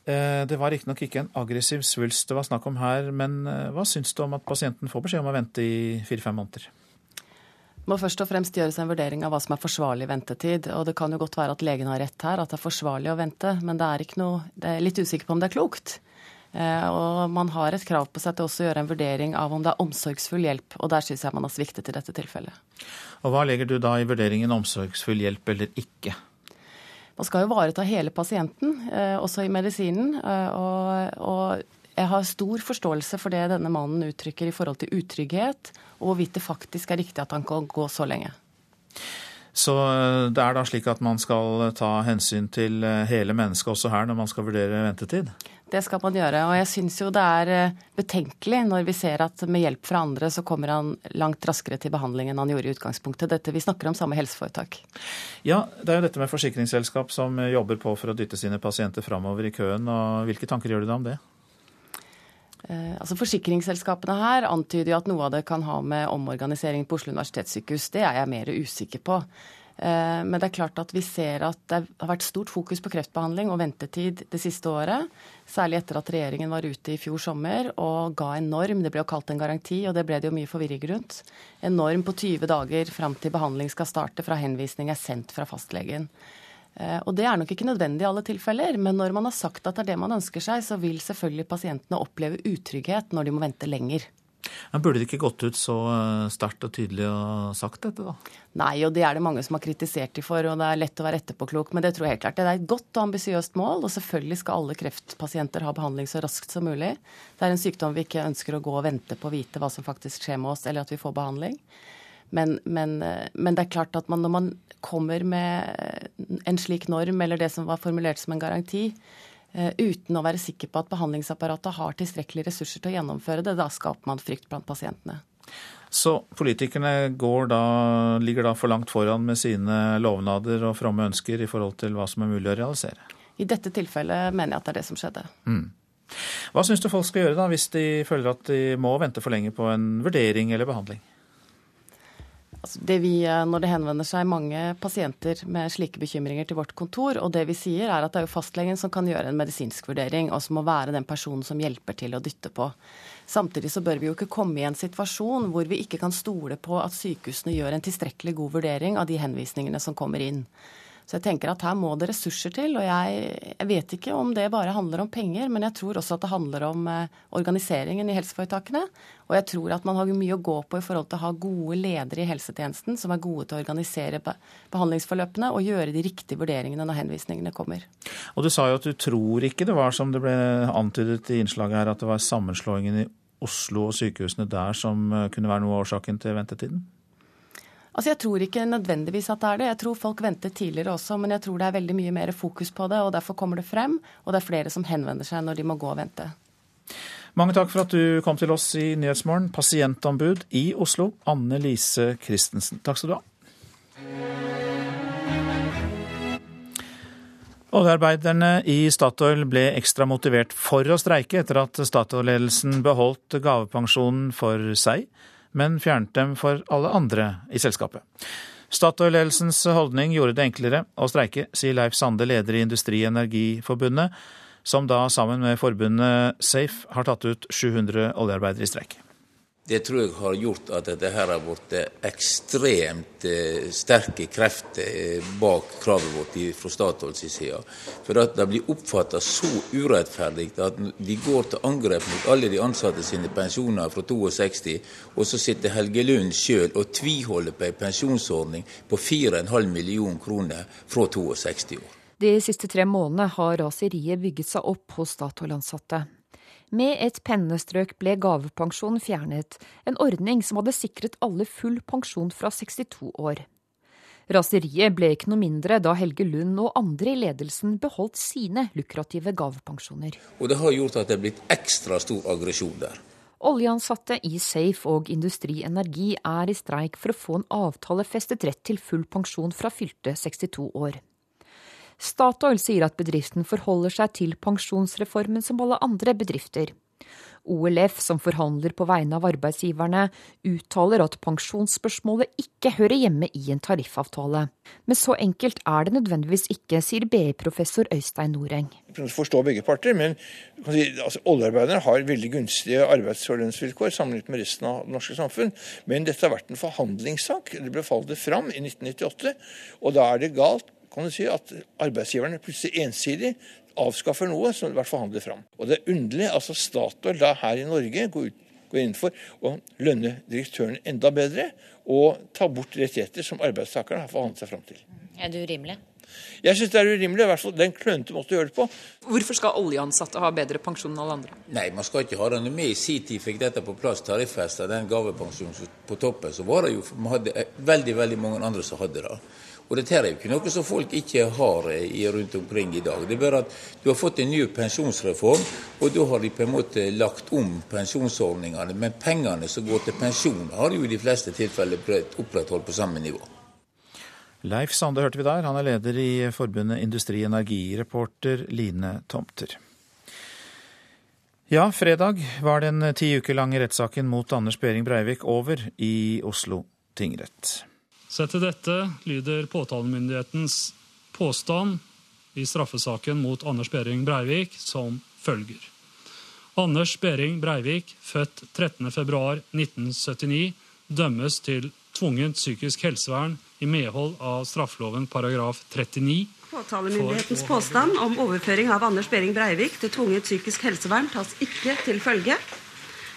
Eh, det var riktignok ikke en aggressiv svulst det var snakk om her, men eh, hva syns du om at pasienten får beskjed om å vente i fire-fem måneder? Må først og fremst gjøres en vurdering av hva som er forsvarlig ventetid. Og det kan jo godt være at legen har rett her, at det er forsvarlig å vente, men det er, ikke noe, det er litt usikker på om det er klokt. Eh, og man har et krav på seg til også å gjøre en vurdering av om det er omsorgsfull hjelp, og der syns jeg man har sviktet i dette tilfellet. Og hva legger du da i vurderingen omsorgsfull hjelp eller ikke? Man skal jo ivareta hele pasienten, eh, også i medisinen. Eh, og, og jeg har stor forståelse for det denne mannen uttrykker i forhold til utrygghet, og hvorvidt det faktisk er riktig at han kan gå så lenge. Så eh, det er da slik at man skal ta hensyn til eh, hele mennesket også her når man skal vurdere ventetid? Det skal man gjøre. Og jeg syns jo det er eh, betenkelig når vi ser at med hjelp fra andre så kommer han langt raskere til behandling enn han gjorde i utgangspunktet. Dette, vi snakker om samme helseforetak. Ja, det er jo dette med forsikringsselskap som jobber på for å dytte sine pasienter framover i køen. og Hvilke tanker gjør du deg om det? Eh, altså Forsikringsselskapene her antyder jo at noe av det kan ha med omorganisering på Oslo universitetssykehus. Det er jeg mer usikker på. Eh, men det er klart at vi ser at det har vært stort fokus på kreftbehandling og ventetid det siste året. Særlig etter at regjeringen var ute i fjor sommer og ga en norm. Det ble jo kalt en garanti, og det ble det jo mye forvirring rundt. En norm på 20 dager fram til behandling skal starte fra henvisning er sendt fra fastlegen. Eh, og Det er nok ikke nødvendig i alle tilfeller, men når man har sagt at det er det man ønsker seg, så vil selvfølgelig pasientene oppleve utrygghet når de må vente lenger. Men Burde det ikke gått ut så eh, sterkt og tydelig og sagt dette, da? Nei, og det er det mange som har kritisert de for, og det er lett å være etterpåklok. Men det tror jeg helt klart. Det er et godt og ambisiøst mål, og selvfølgelig skal alle kreftpasienter ha behandling så raskt som mulig. Det er en sykdom vi ikke ønsker å gå og vente på å vite hva som faktisk skjer med oss, eller at vi får behandling. Men, men, eh, men, det er klart at man, når man kommer med en slik norm, eller det som var formulert som en garanti, eh, uten å være sikker på at behandlingsapparatet har tilstrekkelige ressurser til å gjennomføre det, da skaper man frykt blant pasientene. Så politikerne da, ligger da for langt foran med sine lovnader og fromme ønsker i forhold til hva som er mulig å realisere? I dette tilfellet mener jeg at det er det som skjedde. Mm. Hva syns du folk skal gjøre da, hvis de føler at de må vente for lenge på en vurdering eller behandling? Altså det vi, eh, når det henvender seg mange pasienter med slike bekymringer til vårt kontor, og det vi sier er at det er jo fastlegen som kan gjøre en medisinsk vurdering, og som må være den personen som hjelper til å dytte på. Samtidig så bør vi jo ikke komme i en situasjon hvor vi ikke kan stole på at sykehusene gjør en tilstrekkelig god vurdering av de henvisningene som kommer inn. Så jeg tenker at her må det ressurser til. Og jeg, jeg, vet ikke om det bare handler om penger, men jeg tror også at det handler om eh, organiseringen i helseforetakene. Og jeg tror at man har mye å gå på i forhold til å ha gode ledere i helsetjenesten som er gode til å organisere behandlingsforløpene og gjøre de riktige vurderingene når henvisningene kommer. Og du sa jo at du tror ikke det var som det ble antydet i innslaget her, at det var sammenslåingen i Oslo og sykehusene der som eh, kunne være noe av årsaken til ventetiden? Altså Jeg tror ikke nødvendigvis at det er det. Jeg tror folk ventet tidligere også, men jeg tror det er veldig mye mer fokus på det. og Derfor kommer det frem, og det er flere som henvender seg når de må gå og vente. Mange takk for at du kom til oss i Nyhetsmorgen, pasientombud i Oslo, Anne Lise Christensen. Takk skal du ha. Oljearbeiderne i Statoil ble ekstra motivert for å streike etter at Statoil-ledelsen beholdt gavepensjonen for seg men fjernet dem for alle andre i selskapet. Statoil-ledelsens holdning gjorde det enklere å streike, sier Leif Sande, leder i Industri- og Energiforbundet, som da sammen med forbundet Safe har tatt ut 700 oljearbeidere i streik. Det tror jeg har gjort at dette her har blitt ekstremt eh, sterke krefter eh, bak kravet vårt fra Statoils side. For at det blir oppfatta så urettferdig at vi går til angrep mot alle de ansatte sine pensjoner fra 62, og så sitter Helge Lund sjøl og tviholder på en pensjonsordning på 4,5 millioner kroner fra 62 år. De siste tre månedene har raseriet bygget seg opp hos Statoil-ansatte. Med et pennestrøk ble gavepensjon fjernet, en ordning som hadde sikret alle full pensjon fra 62 år. Raseriet ble ikke noe mindre da Helge Lund og andre i ledelsen beholdt sine lukrative gavepensjoner. Og Det har gjort at det er blitt ekstra stor aggresjon der. Oljeansatte i Safe og Industri Energi er i streik for å få en avtalefestet rett til full pensjon fra fylte 62 år. Statoil sier at bedriften forholder seg til pensjonsreformen som alle andre bedrifter. OLF, som forhandler på vegne av arbeidsgiverne, uttaler at pensjonsspørsmålet ikke hører hjemme i en tariffavtale. Men så enkelt er det nødvendigvis ikke, sier BI-professor Øystein Noreng. Forstår begge parter, men altså, oljearbeiderne har veldig gunstige arbeids- og lønnsvilkår sammenlignet med resten av det norske samfunn. Men dette har vært en forhandlingssak. Det ble fallet fram i 1998, og da er det galt kan du si at arbeidsgiverne plutselig ensidig avskaffer noe som har vært forhandlet fram. Og det er underlig. altså Statoil da her i Norge går, ut, går inn for å lønne direktørene enda bedre og ta bort rettigheter som arbeidstakerne har forhandlet seg fram til. Er det urimelig? Jeg syns det er urimelig. i hvert fall Den klønete måten å gjøre det på. Hvorfor skal oljeansatte ha bedre pensjon enn alle andre? Nei, man skal ikke ha det. Når vi i sin tid fikk dette på plass, tariffesta den gavepensjonen på toppen, så var det jo vi hadde eh, veldig veldig mange andre som hadde det. Og dette er jo ikke noe som folk ikke har eh, rundt omkring i dag. Det er bare at du har fått en ny pensjonsreform, og da har de på en måte lagt om pensjonsordningene. Men pengene som går til pensjon, har jo i de fleste tilfeller blitt opprettholdt på samme nivå. Leif Sande hørte vi der. Han er leder i forbundet Industri Energi. Reporter Line Tomter. Ja, fredag var den ti uker lange rettssaken mot Anders Behring Breivik over i Oslo tingrett. Sett til dette lyder påtalemyndighetens påstand i straffesaken mot Anders Behring Breivik som følger. Anders Behring Breivik, født 13.2.1979, dømmes til tvungent psykisk helsevern i medhold av straffeloven paragraf 39. Påtalemyndighetens påstand om overføring av Anders Behring Breivik til tvunget psykisk helsevern tas ikke til følge.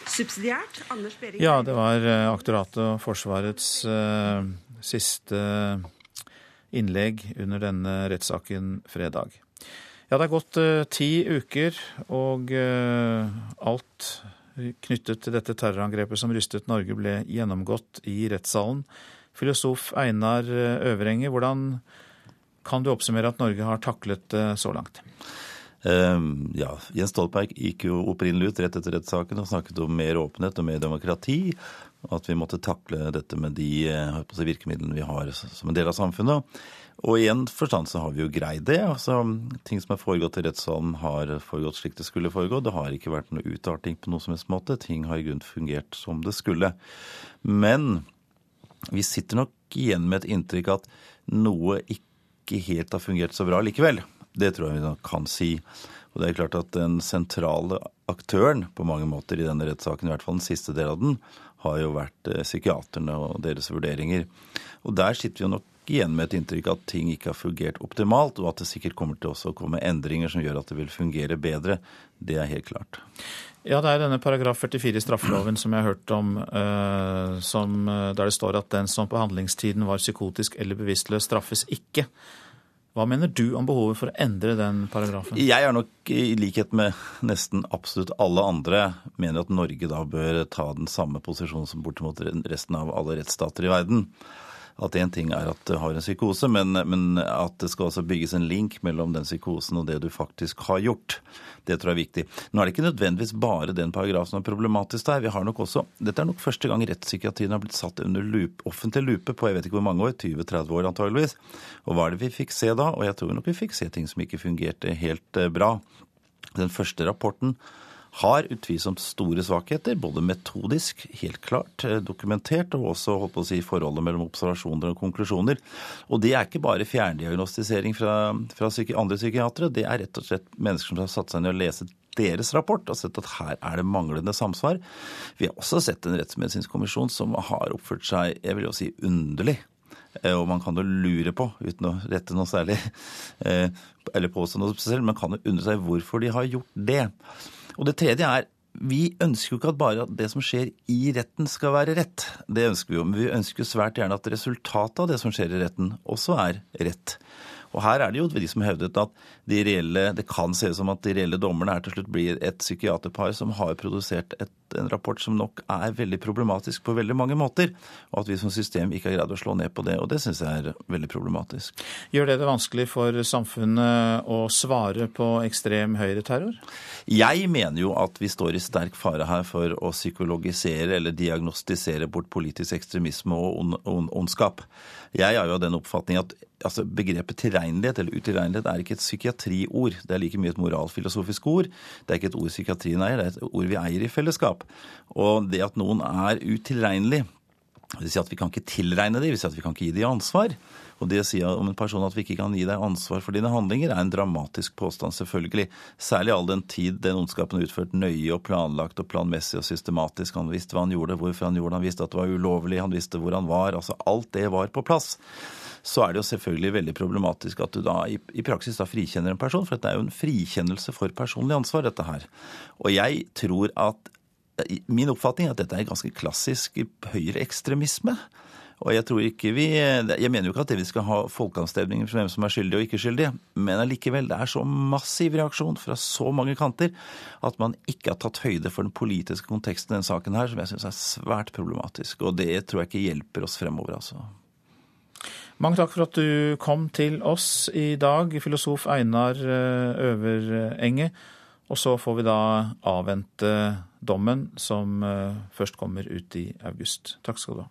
Subsidiært Anders Behring Ja, det var eh, aktoratet og Forsvarets uh, siste innlegg under denne rettssaken fredag. Ja, det er gått uh, ti uker, og uh, alt knyttet til dette terrorangrepet som rystet Norge, ble gjennomgått i rettssalen. Filosof Einar Øvrenge, hvordan kan du oppsummere at Norge har taklet det så langt? Ja, Jens Stoltenberg gikk jo opprinnelig ut rett etter rettssaken og snakket om mer åpenhet og mer demokrati. At vi måtte takle dette med de si, virkemidlene vi har som en del av samfunnet. Og i en forstand så har vi jo greid det. altså Ting som er foregått i rettssalen, har foregått slik det skulle foregå. Det har ikke vært noe utarting på noe som helst måte. Ting har i grunnen fungert som det skulle. Men vi sitter nok igjen med et inntrykk at noe ikke helt har fungert så bra likevel. Det tror jeg vi kan si. Og det er klart at Den sentrale aktøren på mange måter i denne rettssaken, i hvert fall den siste delen av den, har jo vært psykiaterne og deres vurderinger. Og Der sitter vi jo nok igjen med et inntrykk at ting ikke har fungert optimalt, og at det sikkert kommer til å komme endringer som gjør at det vil fungere bedre. Det er helt klart. Ja, det er denne paragraf 44 i straffeloven som jeg har hørt om, uh, som, der det står at den som på handlingstiden var psykotisk eller bevisstløs, straffes ikke. Hva mener du om behovet for å endre den paragrafen? Jeg er nok, i likhet med nesten absolutt alle andre, mener at Norge da bør ta den samme posisjonen som bortimot resten av alle rettsstater i verden at én ting er at du har en psykose, men, men, at det skal også bygges en link mellom den psykosen og det du faktisk har gjort. Det tror jeg er viktig. Nå er det ikke nødvendigvis bare den paragrafen som er problematisk der. Vi har nok også, Dette er nok første gang rettspsykiatrien har blitt satt under loop, offentlig lupe på jeg vet ikke hvor mange år, 20-30 år antageligvis. Og hva er det vi fikk se da? Og jeg tror nok vi fikk se ting som ikke fungerte helt eh, bra. Den første rapporten har utvilsomt store svakheter, både metodisk, helt klart eh, dokumentert, og også holdt på å si, forholdet mellom observasjoner og konklusjoner. Og det er ikke bare fjerndiagnostisering fra, fra andre psykiatere, det er rett og slett mennesker som har satt seg ned og lest deres rapport og sett at her er det manglende samsvar. Vi har også sett en rettsmedisinsk kommisjon som har oppført seg jeg vil jo si, underlig. Eh, og man kan jo lure på, uten å rette noe særlig, eh, eller påstå noe spesielt, men kan jo undre seg hvorfor de har gjort det. Og det tredje er vi ønsker jo ikke at bare det som skjer i retten skal være rett. Det ønsker vi jo, men vi ønsker svært gjerne at resultatet av det som skjer i retten, også er rett. Og her er det jo de som hevdet at de reelle, det kan se ut som at de reelle dommerne her til slutt blir et psykiaterpar som har produsert et, en rapport som nok er veldig problematisk på veldig mange måter, og at vi som system ikke har greid å slå ned på det. Og det syns jeg er veldig problematisk. Gjør det det vanskelig for samfunnet å svare på ekstrem høyreterror? Jeg mener jo at vi står i sterk fare her for å psykologisere eller diagnostisere bort politisk ekstremisme og ondskap. Jeg har jo den oppfatning at altså, begrepet tilregnelighet eller utilregnelighet er ikke et psykiatriord. Det er like mye et moralfilosofisk ord. Det er ikke et ord psykiatrien eier, det er et ord vi eier i fellesskap. Og det at noen er utilregnelig, det vil si at vi kan ikke tilregne det vil si at vi kan ikke gi dem ansvar. Og det å si om en person at vi ikke kan gi deg ansvar for dine handlinger, er en dramatisk påstand, selvfølgelig. Særlig all den tid den ondskapen er utført nøye og planlagt og planmessig og systematisk. Han visste hva han gjorde, hvorfor han gjorde det, han visste at det var ulovlig, han visste hvor han var. Altså alt det var på plass. Så er det jo selvfølgelig veldig problematisk at du da i, i praksis da frikjenner en person, for dette er jo en frikjennelse for personlig ansvar, dette her. Og jeg tror at Min oppfatning er at dette er ganske klassisk høyreekstremisme. Og jeg tror ikke vi Jeg mener jo ikke at vi skal ha folkeavstemninger for hvem som er skyldig og ikke skyldig, men allikevel, det er så massiv reaksjon fra så mange kanter at man ikke har tatt høyde for den politiske konteksten i denne saken her, som jeg syns er svært problematisk. Og det tror jeg ikke hjelper oss fremover, altså. Mange takk for at du kom til oss i dag, filosof Einar eh, Øverenge. Og så får vi da avvente dommen, som eh, først kommer ut i august. Takk skal du ha.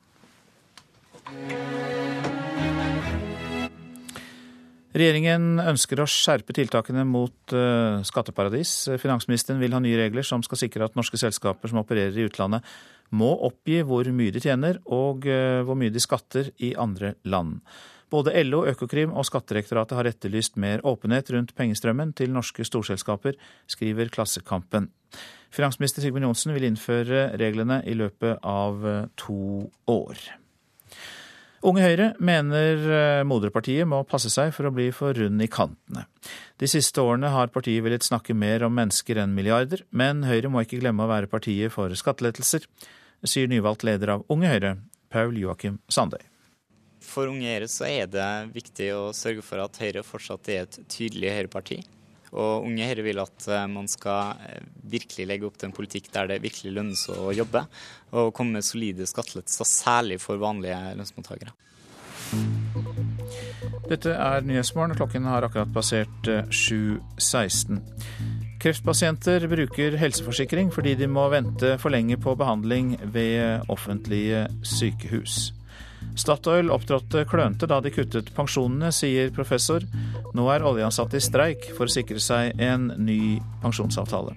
Regjeringen ønsker å skjerpe tiltakene mot uh, skatteparadis. Finansministeren vil ha nye regler som skal sikre at norske selskaper som opererer i utlandet, må oppgi hvor mye de tjener og uh, hvor mye de skatter i andre land. Både LO, Økokrim og Skatterektoratet har etterlyst mer åpenhet rundt pengestrømmen til norske storselskaper, skriver Klassekampen. Finansminister Sigbjørn Johnsen vil innføre reglene i løpet av uh, to år. Unge Høyre mener eh, moderpartiet må passe seg for å bli for rund i kantene. De siste årene har partiet villet snakke mer om mennesker enn milliarder, men Høyre må ikke glemme å være partiet for skattelettelser, sier nyvalgt leder av Unge Høyre, Paul Joakim Sandøy. For Unge Høyre så er det viktig å sørge for at Høyre fortsatt er et tydelig høyreparti. Og Unge Høyre vil at eh, man skal eh, virkelig legge opp til en politikk der det virkelig lønner å jobbe, og komme med solide skattelettelser, særlig for vanlige lønnsmottakere. Dette er Nyhetsmorgen. Klokken har akkurat passert 7.16. Eh, Kreftpasienter bruker helseforsikring fordi de må vente for lenge på behandling ved offentlige sykehus. Statoil opptrådte klønete da de kuttet pensjonene, sier professor. Nå er oljeansatte i streik for å sikre seg en ny pensjonsavtale.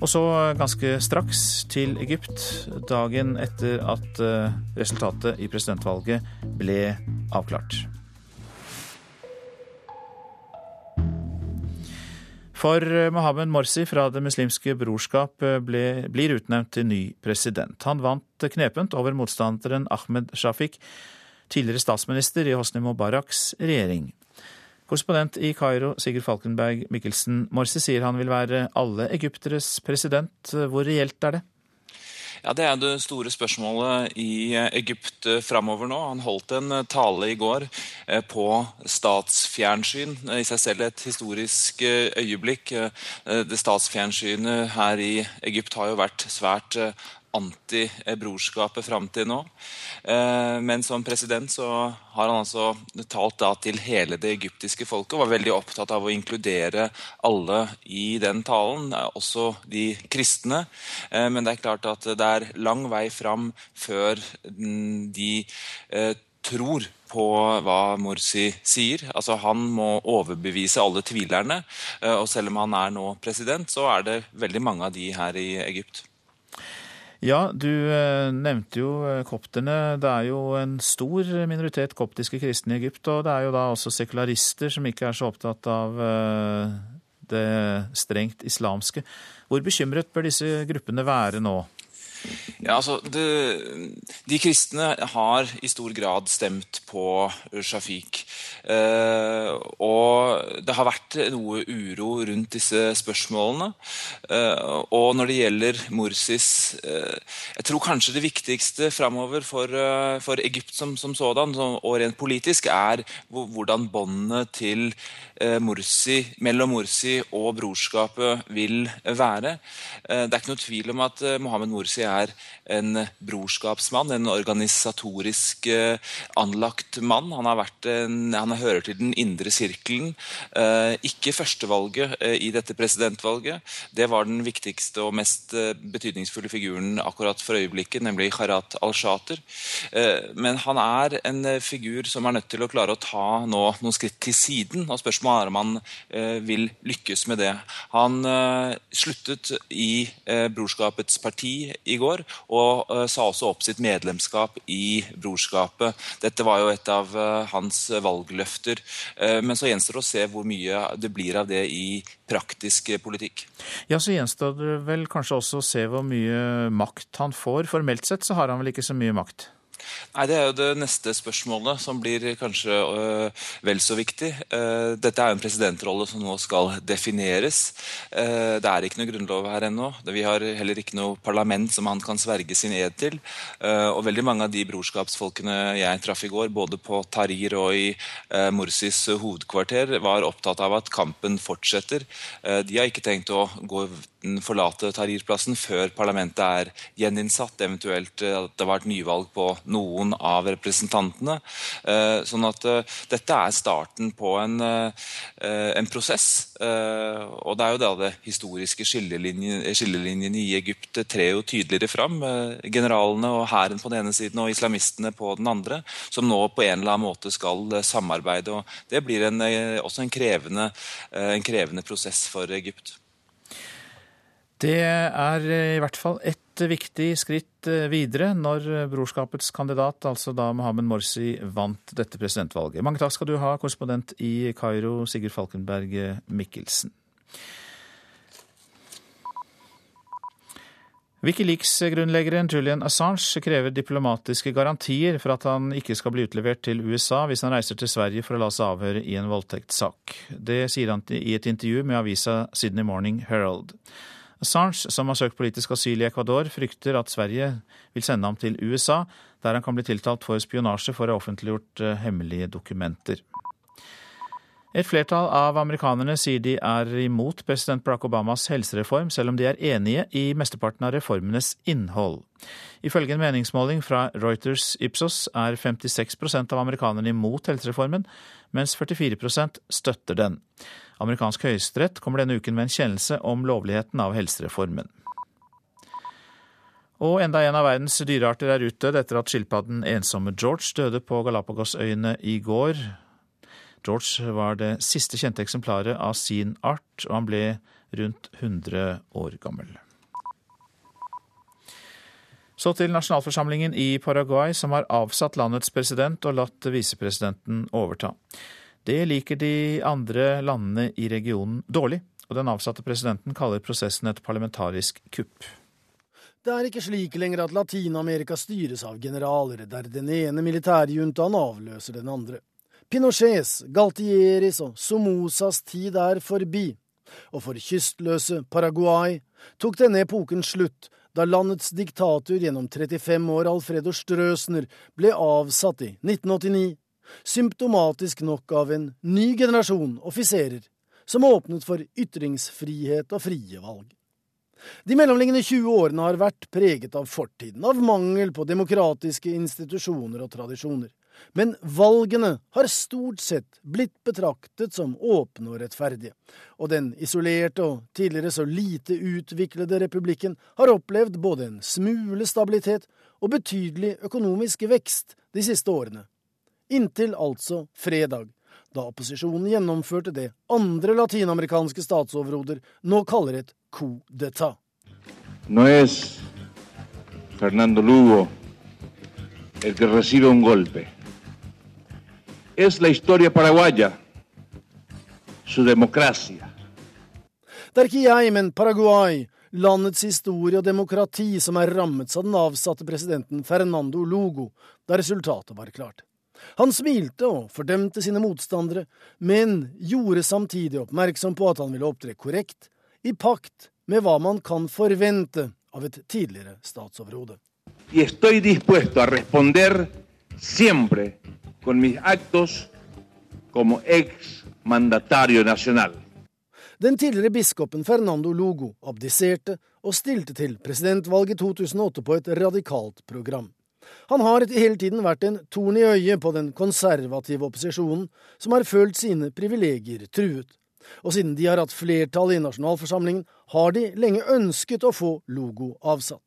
Og så ganske straks til Egypt, dagen etter at eh, resultatet i presidentvalget ble avklart. For eh, Mohammed Morsi fra Det muslimske brorskap eh, ble, blir utnevnt til ny president. Han vant knepent over motstanderen Ahmed Shafik, tidligere statsminister i Hosni Mubaraks regjering. Korrespondent i Kairo, Sigurd Falkenberg Mikkelsen. Morsi sier han vil være alle egypteres president. Hvor reelt er det? Ja, Det er det store spørsmålet i eh, Egypt eh, framover nå. Han holdt en eh, tale i går på statsfjernsyn. I seg selv et historisk øyeblikk. Det statsfjernsynet her i Egypt har jo vært svært anti-brorskapet fram til nå. Eh, men som president så har han altså talt til hele det egyptiske folket og var veldig opptatt av å inkludere alle i den talen, eh, også de kristne. Eh, men det er klart at det er lang vei fram før de tror på hva Morsi sier. Altså Han må overbevise alle tvilerne. Og selv om han er nå president, så er det veldig mange av de her i Egypt. Ja, du eh, nevnte jo eh, kopterne. Det er jo en stor minoritet koptiske kristne i Egypt. Og det er jo da også sekularister som ikke er så opptatt av eh, det strengt islamske. Hvor bekymret bør disse gruppene være nå? Ja, altså, det, De kristne har i stor grad stemt på Shafik. Eh, og det har vært noe uro rundt disse spørsmålene. Eh, og når det gjelder Morsis eh, Jeg tror kanskje det viktigste framover for, eh, for, Egypt som, som sådan, og rent politisk, er hvordan båndene til eh, Morsi, mellom Morsi og brorskapet vil være. Eh, det er ikke noe tvil om at Mohammed Morsi er en brorskapsmann, en organisatorisk eh, anlagt mann. Han, en, han hører til den indre sirkelen. Eh, ikke førstevalget eh, i dette presidentvalget. Det var den viktigste og mest betydningsfulle figuren akkurat for øyeblikket, nemlig Harat al-Shater. Men han er en figur som er nødt til å klare å ta nå noen skritt til siden. og Spørsmålet er om han vil lykkes med det. Han sluttet i Brorskapets parti i går, og uh, sa også opp sitt medlemskap i Brorskapet. Dette var jo et av uh, hans valgløfter. Uh, men så gjenstår det å se hvor mye det blir av det i praktisk politikk. Ja, Så gjenstår det vel kanskje også å se hvor mye makt han får. Formelt sett så har han vel ikke så mye makt? Nei, Det er jo det neste spørsmålet, som blir kanskje øh, vel så viktig. Uh, dette er jo en presidentrolle som nå skal defineres. Uh, det er ikke noe grunnlov her ennå. Vi har heller ikke noe parlament som han kan sverge sin ed til. Uh, og veldig mange av de brorskapsfolkene jeg traff i går, både på Tahrir og i Morsis hovedkvarter, var opptatt av at kampen fortsetter. de har ikke tenkt å gå forlate Tahrir-plassen før parlamentet er gjeninnsatt, eventuelt at det var et nyvalg på noen av representantene. Eh, sånn at eh, dette er starten på en, eh, en prosess. Og det er jo da det historiske skillelinjene, skillelinjene i Egypt trer jo tydeligere fram. Generalene og hæren på den ene siden og islamistene på den andre, som nå på en eller annen måte skal samarbeide. og Det blir en, også en krevende, en krevende prosess for Egypt. Det er i hvert fall et viktig skritt eh, videre når brorskapets kandidat, altså da Mohammed Morsi, vant dette presidentvalget. Mange takk skal du ha, korrespondent i Kairo, Sigurd Falkenberg Mikkelsen. Wikileaks-grunnleggeren Julian Assange krever diplomatiske garantier for at han ikke skal bli utlevert til USA hvis han reiser til Sverige for å la seg avhøre i en voldtektssak. Det sier han i et intervju med avisa Sydney Morning Herald. Assange, som har søkt politisk asyl i Ecuador, frykter at Sverige vil sende ham til USA, der han kan bli tiltalt for spionasje for å ha offentliggjort eh, hemmelige dokumenter. Et flertall av amerikanerne sier de er imot president Barack Obamas helsereform, selv om de er enige i mesteparten av reformenes innhold. Ifølge en meningsmåling fra Reuters Ipsos er 56% av amerikanerne imot helsereformen, mens 44% støtter den. Amerikansk høyesterett kommer denne uken med en kjennelse om lovligheten av helsereformen. Og enda en av verdens dyrearter er utdødd etter at skilpadden ensomme George døde på Galapagosøyene i går. George var det siste kjente eksemplaret av sin art, og han ble rundt 100 år gammel. Så til nasjonalforsamlingen i Paraguay, som har avsatt landets president og latt visepresidenten overta. Det liker de andre landene i regionen dårlig, og den avsatte presidenten kaller prosessen et parlamentarisk kupp. Det er ikke slik lenger at Latin-Amerika styres av generaler, der den ene militærjuntaen avløser den andre. Pinochets, Galtieris og Somosas tid er forbi, og for kystløse Paraguay tok denne epoken slutt da landets diktator gjennom 35 år Alfredo Strøsner ble avsatt i 1989 symptomatisk nok av en ny generasjon offiserer som åpnet for ytringsfrihet og frie valg. De mellomliggende 20 årene har vært preget av fortiden, av mangel på demokratiske institusjoner og tradisjoner. Men valgene har stort sett blitt betraktet som åpne og rettferdige, og den isolerte og tidligere så lite utviklede republikken har opplevd både en smule stabilitet og betydelig økonomisk vekst de siste årene, Inntil altså fredag, da opposisjonen gjennomførte det andre latinamerikanske statsoverhoder nå kaller et coup d'etat. No es Fernando Lugo el que recibe un golpe. Es la historia paraguaya, su democracia. Det er ikke jeg, men Paraguay, landets historie og demokrati, som er rammet av den avsatte presidenten Fernando Lugo, da resultatet var klart. Han smilte og fordømte sine motstandere, men gjorde samtidig oppmerksom på at han ville opptre korrekt, i pakt med hva man kan forvente av et tidligere statsoverhode. Estoy dispuesto a responder siempre con mis actos como ex mandatario nacional. Den tidligere biskopen Fernando Lugo abdiserte og stilte til presidentvalget 2008 på et radikalt program. Han har hele tiden vært en torn i øyet på den konservative opposisjonen, som har følt sine privilegier truet. Og siden de har hatt flertall i nasjonalforsamlingen, har de lenge ønsket å få Logo avsatt.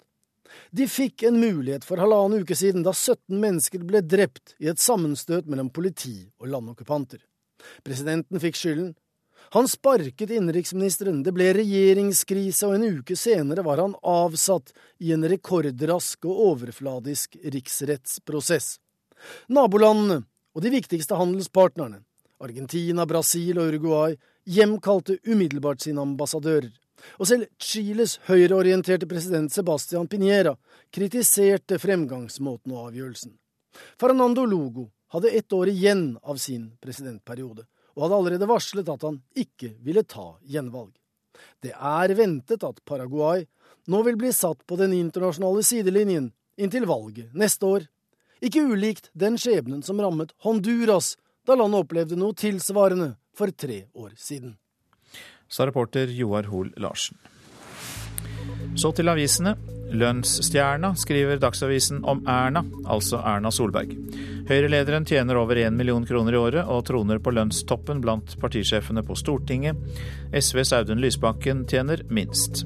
De fikk en mulighet for halvannen uke siden, da 17 mennesker ble drept i et sammenstøt mellom politi og landokkupanter. Presidenten fikk skylden, han sparket innenriksministeren, det ble regjeringskrise, og en uke senere var han avsatt i en rekordrask og overfladisk riksrettsprosess. Nabolandene og de viktigste handelspartnerne, Argentina, Brasil og Uruguay, hjemkalte umiddelbart sine ambassadører. Og selv Chiles høyreorienterte president Sebastian Piñera kritiserte fremgangsmåten og avgjørelsen. Fernando Lugo hadde ett år igjen av sin presidentperiode, og hadde allerede varslet at han ikke ville ta gjenvalg. Det er ventet at Paraguay nå vil bli satt på den internasjonale sidelinjen inntil valget neste år. Ikke ulikt den skjebnen som rammet Honduras da landet opplevde noe tilsvarende for tre år siden. Sa reporter Joar Hoel Larsen. Så til avisene. Lønnsstjerna skriver Dagsavisen om Erna, altså Erna Solberg. Høyre-lederen tjener over 1 million kroner i året og troner på lønnstoppen blant partisjefene på Stortinget. SVs Audun Lysbakken tjener minst.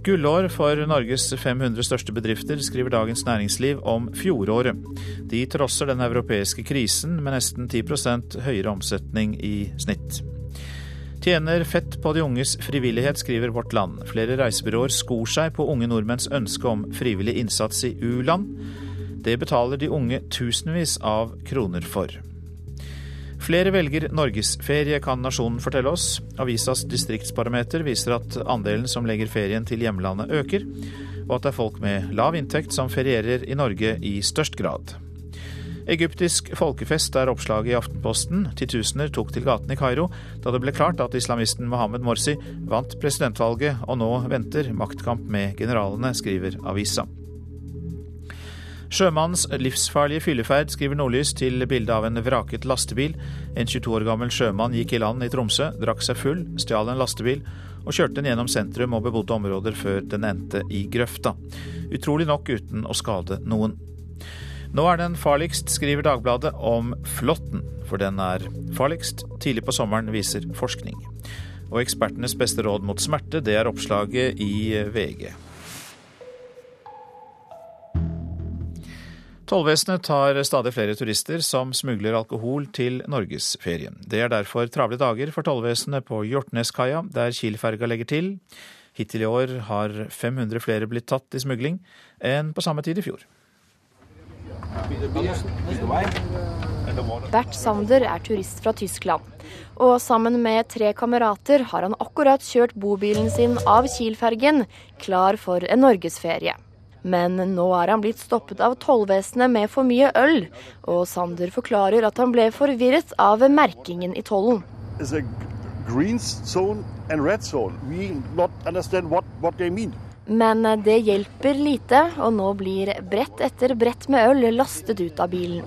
Gullår for Norges 500 største bedrifter, skriver Dagens Næringsliv om fjoråret. De trosser den europeiske krisen med nesten 10% høyere omsetning i snitt. Tjener fett på de unges frivillighet, skriver Vårt Land. Flere reisebyråer skor seg på unge nordmenns ønske om frivillig innsats i u-land. Det betaler de unge tusenvis av kroner for. Flere velger norgesferie, kan Nasjonen fortelle oss. Avisas distriktsbarometer viser at andelen som legger ferien til hjemlandet øker, og at det er folk med lav inntekt som ferierer i Norge i størst grad. Egyptisk folkefest er oppslaget i Aftenposten. Titusener tok til gatene i Kairo da det ble klart at islamisten Mohammed Morsi vant presidentvalget, og nå venter maktkamp med generalene, skriver avisa. Sjømannens livsfarlige fylleferd, skriver Nordlys til bildet av en vraket lastebil. En 22 år gammel sjømann gikk i land i Tromsø, drakk seg full, stjal en lastebil og kjørte den gjennom sentrum og bebodde områder før den endte i grøfta. Utrolig nok uten å skade noen. Nå er den farligst, skriver Dagbladet om flåtten, for den er farligst. Tidlig på sommeren, viser forskning. Og ekspertenes beste råd mot smerte, det er oppslaget i VG. Tollvesenet tar stadig flere turister som smugler alkohol til norgesferien. Det er derfor travle dager for tollvesenet på Hjortneskaia, der Kiel-ferga legger til. Hittil i år har 500 flere blitt tatt i smugling enn på samme tid i fjor. Bert Sander er turist fra Tyskland. Og sammen med tre kamerater har han akkurat kjørt bobilen sin av Kiel-fergen, klar for en norgesferie. Men nå er han blitt stoppet av tollvesenet med for mye øl, og Sander forklarer at han ble forvirret av merkingen i tollen. Green zone and red zone. We not understand what, what they mean. Men det hjelper lite, og nå blir brett etter brett med øl lastet ut av bilen.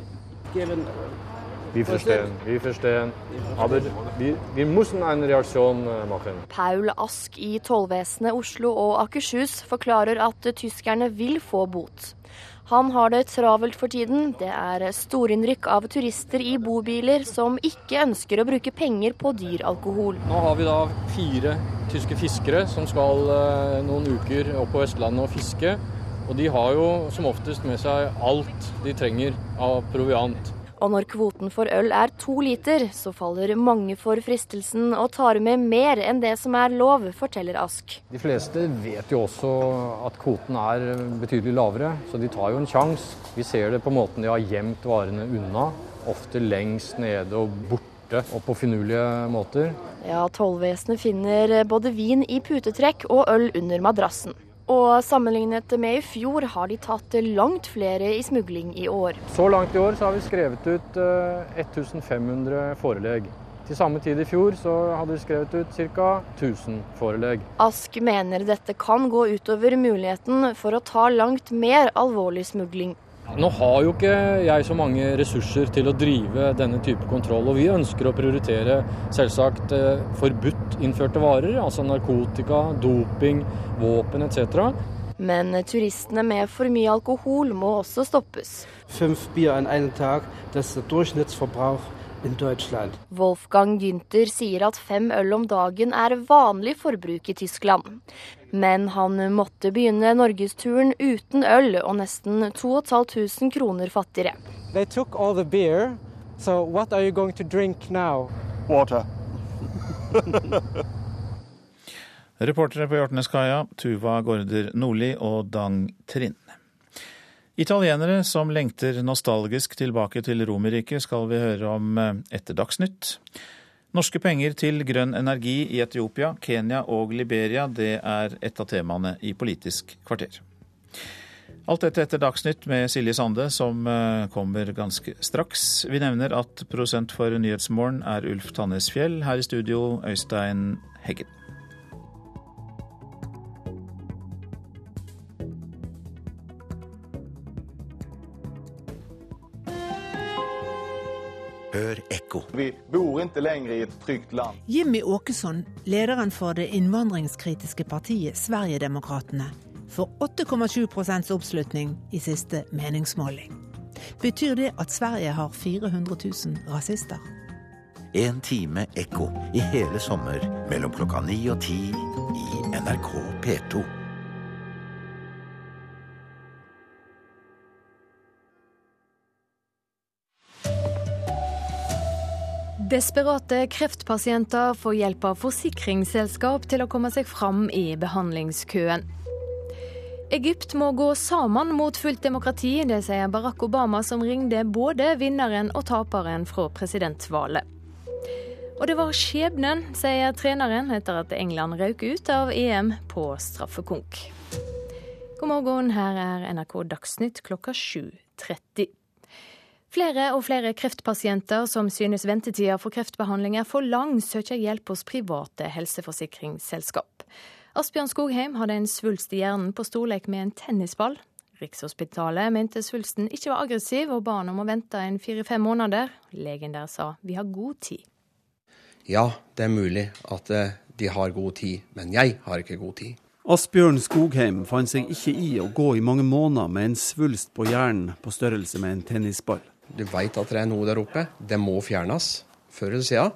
Vi forstår, vi forstår. Aber vi, vi en reaksjon Reaktion äh, machen. Paul Ask i tollvesenet Oslo og Akershus forklarer at tyskerne vil få bot. Han har det travelt for tiden. Det er storinnrykk av turister i bobiler som ikke ønsker å bruke penger på dyr alkohol. Nå har vi da fire tyske fiskere som skal eh, noen uker opp på Vestlandet og fiske. Og de har jo som oftest med seg alt de trenger av proviant. Og når kvoten for øl er to liter, så faller mange for fristelsen og tar med mer enn det som er lov, forteller Ask. De fleste vet jo også at kvoten er betydelig lavere, så de tar jo en sjanse. Vi ser det på måten de har gjemt varene unna, ofte lengst nede og borte og på finurlige måter. Ja, tollvesenet finner både vin i putetrekk og øl under madrassen. Og sammenlignet med i fjor har de tatt langt flere i smugling i år. Så langt i år så har vi skrevet ut 1500 forelegg. Til samme tid i fjor så hadde vi skrevet ut ca. 1000 forelegg. Ask mener dette kan gå utover muligheten for å ta langt mer alvorlig smugling. Nå har jo ikke jeg så mange ressurser til å drive denne type kontroll. Og vi ønsker å prioritere selvsagt forbudt innførte varer, altså narkotika, doping, våpen etc. Men turistene med for mye alkohol må også stoppes. Fem bier an en dag, det er der Durchschnittsverbrauch in Deutschland. Wolfgang Günther sier at fem øl om dagen er vanlig forbruk i Tyskland. Men han måtte begynne norgesturen uten øl og nesten 2500 kroner fattigere. They took all the beer, so what are you going to drink now? Water. Reportere på Hjortneskaia, Tuva Gaarder Nordli og Dang Trind. Italienere som lengter nostalgisk tilbake til Romerriket, skal vi høre om etter Dagsnytt. Norske penger til grønn energi i Etiopia, Kenya og Liberia, det er et av temaene i Politisk kvarter. Alt dette etter Dagsnytt med Silje Sande, som eh, kommer ganske straks. Vi nevner at prosent for Nyhetsmorgen er Ulf Tannes Fjell. Her i studio, Øystein Heggen. Hør ekko. Vi bor ikke lenger i et trygt land. Jimmy Åkesson, lederen for det innvandringskritiske partiet Sverigedemokraterna, får 8,7 oppslutning i siste meningsmåling. Betyr det at Sverige har 400 000 rasister? En time ekko i hele sommer mellom klokka ni og ti i NRK P2. Desperate kreftpasienter får hjelp av forsikringsselskap til å komme seg fram i behandlingskøen. Egypt må gå sammen mot fullt demokrati, det sier Barack Obama, som ringte både vinneren og taperen fra presidentvalget. Og det var skjebnen, sier treneren etter at England røk ut av EM på straffekonk. God morgen, her er NRK Dagsnytt klokka 7.30. Flere og flere kreftpasienter som synes ventetida for kreftbehandling er for lang, søker hjelp hos private helseforsikringsselskap. Asbjørn Skogheim hadde en svulst i hjernen på storlek med en tennisball. Rikshospitalet mente svulsten ikke var aggressiv, og ba han om å vente en fire-fem måneder. Legen der sa vi har god tid. Ja, det er mulig at eh, de har god tid, men jeg har ikke god tid. Asbjørn Skogheim fant seg ikke i å gå i mange måneder med en svulst på hjernen på størrelse med en tennisball. Du veit at det er noe der oppe. Det må fjernes før eller siden.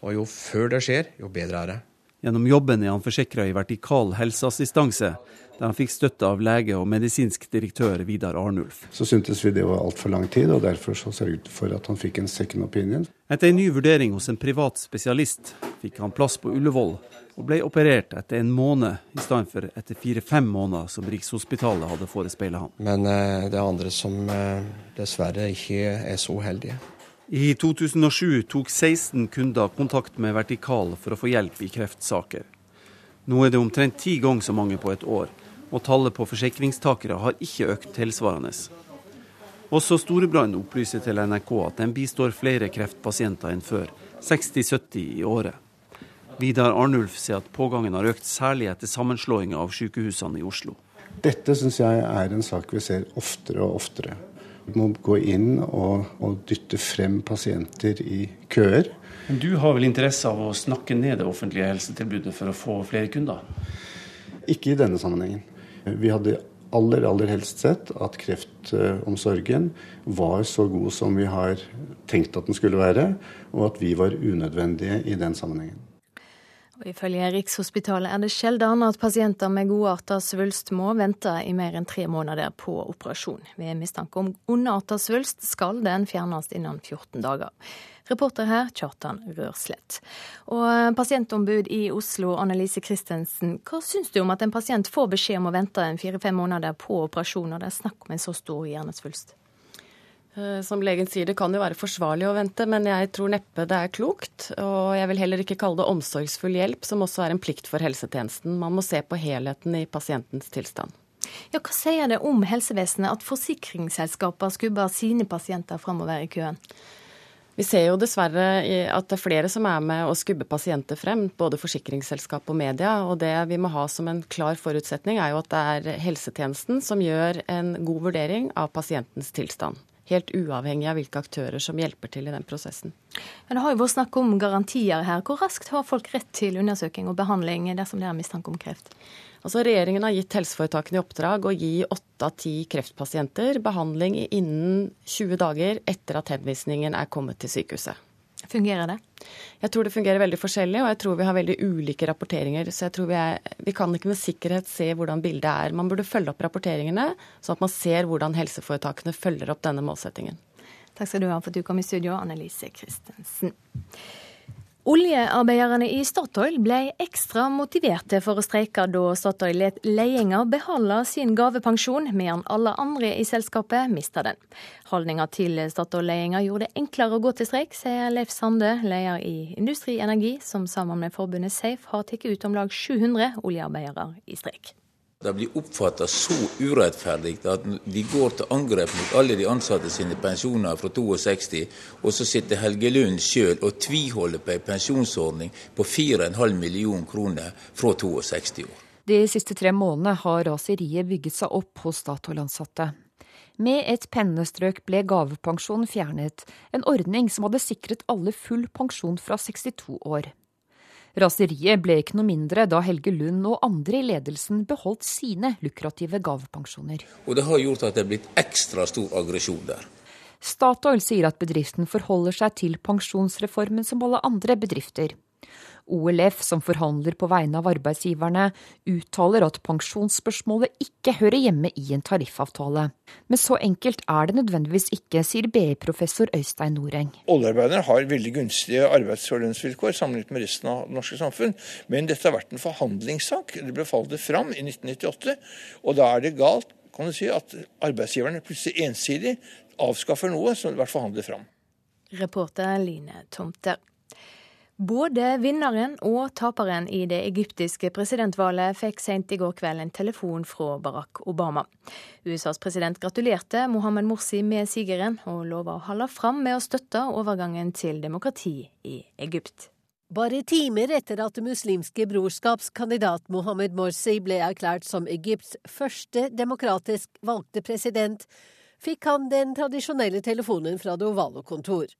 Og jo før det skjer, jo bedre er det. Gjennom jobben er han forsikra i vertikal helseassistanse, der han fikk støtte av lege og medisinsk direktør Vidar Arnulf. Så syntes vi det var altfor lang tid, og derfor så sørget vi for at han fikk en second opinion. Etter en ny vurdering hos en privat spesialist fikk han plass på Ullevål, og ble operert etter en måned i stedet for etter fire-fem måneder som Rikshospitalet hadde forespeilet ham. Men eh, det er andre som eh, dessverre ikke er så heldige. I 2007 tok 16 kunder kontakt med Vertikal for å få hjelp i kreftsaker. Nå er det omtrent ti ganger så mange på et år, og tallet på forsikringstakere har ikke økt tilsvarende. Også Storebrand opplyser til NRK at den bistår flere kreftpasienter enn før, 60-70 i året. Vidar Arnulf sier at pågangen har økt særlig etter sammenslåinga av sykehusene i Oslo. Dette syns jeg er en sak vi ser oftere og oftere. Vi må gå inn og, og dytte frem pasienter i køer. Men du har vel interesse av å snakke ned det offentlige helsetilbudet for å få flere kunder? Ikke i denne sammenhengen. Vi hadde aller, aller helst sett at kreftomsorgen var så god som vi har tenkt at den skulle være, og at vi var unødvendige i den sammenhengen. Og Ifølge Rikshospitalet er det sjelden at pasienter med godarta svulst må vente i mer enn tre måneder på operasjon. Ved mistanke om ondarta svulst skal den fjernes innen 14 dager. Reporter her, Kjartan Rørslett. Og pasientombud i Oslo, Annelise Christensen. Hva syns du om at en pasient får beskjed om å vente en fire-fem måneder på operasjon når det er snakk om en så stor hjernesvulst? Som legen sier, det kan jo være forsvarlig å vente, men jeg tror neppe det er klokt. Og jeg vil heller ikke kalle det omsorgsfull hjelp, som også er en plikt for helsetjenesten. Man må se på helheten i pasientens tilstand. Ja, Hva sier det om helsevesenet at forsikringsselskaper skubber sine pasienter framover i køen? Vi ser jo dessverre at det er flere som er med å skubbe pasienter frem, både forsikringsselskap og media. Og det vi må ha som en klar forutsetning, er jo at det er helsetjenesten som gjør en god vurdering av pasientens tilstand helt uavhengig av hvilke aktører som hjelper til i den prosessen. Men Det har jo vært snakk om garantier her. Hvor raskt har folk rett til undersøking og behandling dersom det er mistanke om kreft? Altså, regjeringen har gitt helseforetakene i oppdrag å gi åtte av ti kreftpasienter behandling innen 20 dager etter at henvisningen er kommet til sykehuset. Fungerer det? Jeg tror det fungerer veldig forskjellig, og jeg tror vi har veldig ulike rapporteringer. Så jeg tror vi, er, vi kan ikke med sikkerhet se hvordan bildet er. Man burde følge opp rapporteringene, sånn at man ser hvordan helseforetakene følger opp denne målsettingen. Takk skal du ha for at du kom i studio, Annelise Christensen. Oljearbeiderne i Statoil ble ekstra motiverte for å streike da Statoil let ledelsen beholde sin gavepensjon, mens alle andre i selskapet mista den. Holdninga til Statoil-ledelsen gjorde det enklere å gå til streik, sier Leif Sande, leder i Industri Energi, som sammen med forbundet Safe har tatt ut om lag 700 oljearbeidere i streik. Det blir oppfatta så urettferdig at vi går til angrep mot alle de ansatte sine pensjoner fra 62, og så sitter Helge Lund sjøl og tviholder på en pensjonsordning på 4,5 millioner kroner fra 62 år. De siste tre månedene har raseriet bygget seg opp hos Statoil-ansatte. Med et pennestrøk ble gavepensjon fjernet, en ordning som hadde sikret alle full pensjon fra 62 år. Raseriet ble ikke noe mindre da Helge Lund og andre i ledelsen beholdt sine lukrative gavepensjoner. Og det har gjort at det er blitt ekstra stor aggresjon der. Statoil sier at bedriften forholder seg til pensjonsreformen som alle andre bedrifter. OLF, som forhandler på vegne av arbeidsgiverne, uttaler at pensjonsspørsmålet ikke hører hjemme i en tariffavtale. Men så enkelt er det nødvendigvis ikke, sier BI-professor Øystein Noreng. Oljearbeiderne har veldig gunstige arbeids- og lønnsvilkår sammenlignet med resten av det norske samfunn. Men dette har vært en forhandlingssak. Det ble fallet fram i 1998. Og da er det galt kan du si, at arbeidsgiverne plutselig ensidig avskaffer noe som har vært forhandlet fram. Reporter Line Tomter. Både vinneren og taperen i det egyptiske presidentvalget fikk sent i går kveld en telefon fra Barack Obama. USAs president gratulerte Mohammed Morsi med sigeren, og lova å holde fram med å støtte overgangen til demokrati i Egypt. Bare timer etter at Det muslimske brorskaps kandidat Mohammed Morsi ble erklært som Egypts første demokratisk valgte president, fikk han den tradisjonelle telefonen fra det ovale kontor.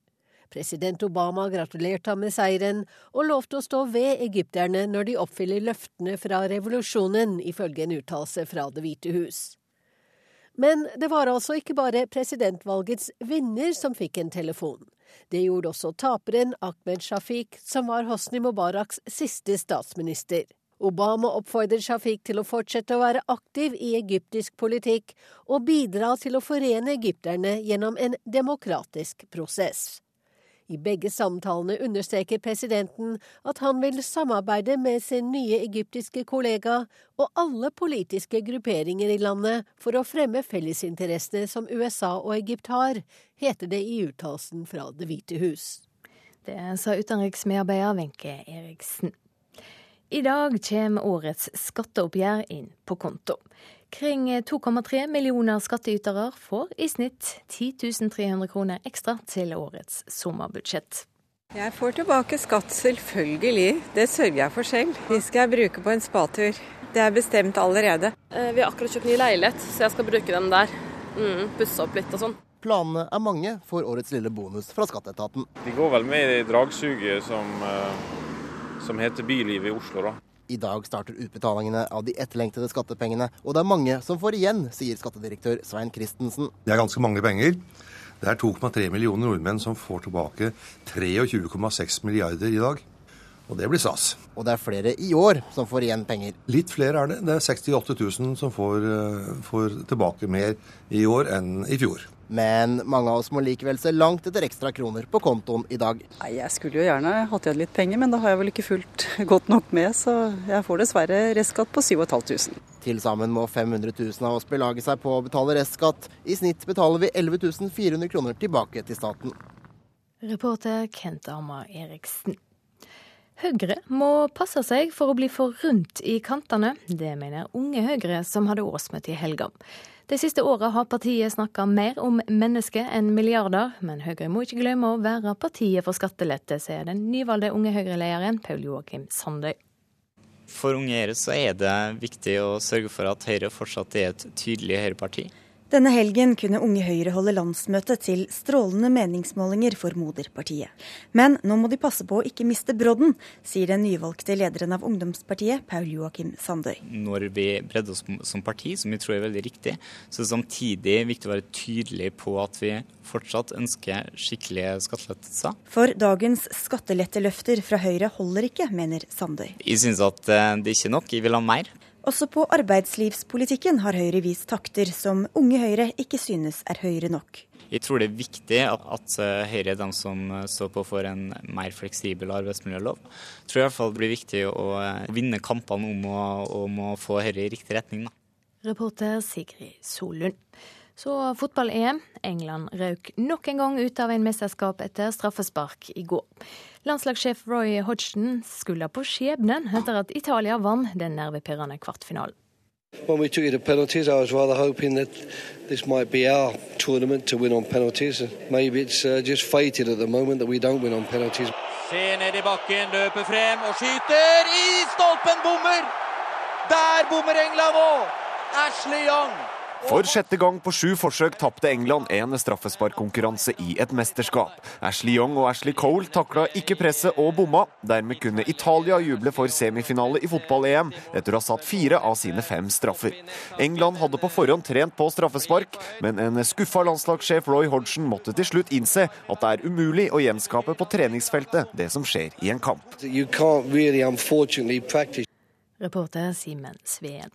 President Obama gratulerte ham med seieren og lovte å stå ved egypterne når de oppfyller løftene fra revolusjonen, ifølge en uttalelse fra Det hvite hus. Men det var altså ikke bare presidentvalgets vinner som fikk en telefon. Det gjorde også taperen Ahmed Shafiq, som var Hosni Mubaraks siste statsminister. Obama oppfordrer Shafiq til å fortsette å være aktiv i egyptisk politikk og bidra til å forene egypterne gjennom en demokratisk prosess. I begge samtalene understreker presidenten at han vil samarbeide med sin nye egyptiske kollega og alle politiske grupperinger i landet for å fremme fellesinteressene som USA og Egypt har, heter det i uttalelsen fra Det hvite hus. Det sa utenriksmedarbeider Wenche Eriksen. I dag kommer årets skatteoppgjør inn på konto. Kring 2,3 millioner skattytere får i snitt 10 300 kroner ekstra til årets sommerbudsjett. Jeg får tilbake skatt, selvfølgelig. Det sørger jeg for selv. De skal jeg bruke på en spatur. Det er bestemt allerede. Vi har akkurat kjøpt ny leilighet, så jeg skal bruke den der. Mm, Pusse opp litt og sånn. Planene er mange for årets lille bonus fra skatteetaten. De går vel med i dragsuget som, som heter Bylivet i Oslo, da. I dag starter utbetalingene av de etterlengtede skattepengene, og det er mange som får igjen, sier skattedirektør Svein Christensen. Det er ganske mange penger. Det er 2,3 millioner nordmenn som får tilbake 23,6 milliarder i dag. Og det blir stas. Og det er flere i år som får igjen penger. Litt flere er det. Det er 68 000 som får, får tilbake mer i år enn i fjor. Men mange av oss må likevel se langt etter ekstra kroner på kontoen i dag. Nei, Jeg skulle jo gjerne hatt igjen litt penger, men da har jeg vel ikke fulgt godt nok med, så jeg får dessverre restskatt på 7500. Til sammen må 500 000 av oss belage seg på å betale restskatt. I snitt betaler vi 11 400 kroner tilbake til staten. Reporter Kent Arma Eriksen. Høyre må passe seg for å bli for rundt i kantene. Det mener Unge Høyre, som hadde årsmøte i helga. De siste åra har partiet snakka mer om mennesker enn milliarder, men Høyre må ikke glemme å være partiet for skattelette, sier den nyvalgte Unge Høyre-lederen Paul Joakim Sandøy. For Unge Høyre så er det viktig å sørge for at Høyre fortsatt er et tydelig høyreparti. Denne helgen kunne Unge Høyre holde landsmøte til strålende meningsmålinger for moderpartiet. Men nå må de passe på å ikke miste brodden, sier den nyvalgte lederen av ungdomspartiet, Paul Joakim Sandøy. Når vi bredder oss som parti, som vi tror er veldig riktig, så er det samtidig viktig å være tydelig på at vi fortsatt ønsker skikkelige skattelettelser. For dagens skatteletteløfter fra Høyre holder ikke, mener Sandøy. Jeg syns at det er ikke er nok, jeg vil ha mer. Også på arbeidslivspolitikken har Høyre vist takter som Unge Høyre ikke synes er Høyre nok. Jeg tror det er viktig at Høyre er de som står på for en mer fleksibel arbeidsmiljølov. Jeg tror i hvert fall det blir viktig å vinne kampene om å, om å få Høyre i riktig retning. Da. Reporter Sigrid Solund. Så fotball-EM. England røk nok en gang ut av en mesterskap etter straffespark i går. Landslagssjef Roy Hodgson skylder på skjebnen etter at Italia vant den nervepirrende kvartfinalen. When we took it to penalties, I was rather hoping that this might be our tournament to win on penalties. Maybe it's uh, just fated at the moment that we don't win on penalties. Ser ned i bakken, løper frem og skyter i stolpen, bommer! Der bommer England nå! Ashley Young For sjette gang på sju forsøk tapte England en straffesparkkonkurranse i et mesterskap. Ashley Young og Ashley Cole takla ikke presset og bomma. Dermed kunne Italia juble for semifinale i fotball-EM etter å ha satt fire av sine fem straffer. England hadde på forhånd trent på straffespark, men en skuffa landslagssjef Roy Hodgson måtte til slutt innse at det er umulig å gjenskape på treningsfeltet det som skjer i en kamp. Really Reporter Simen Sveen.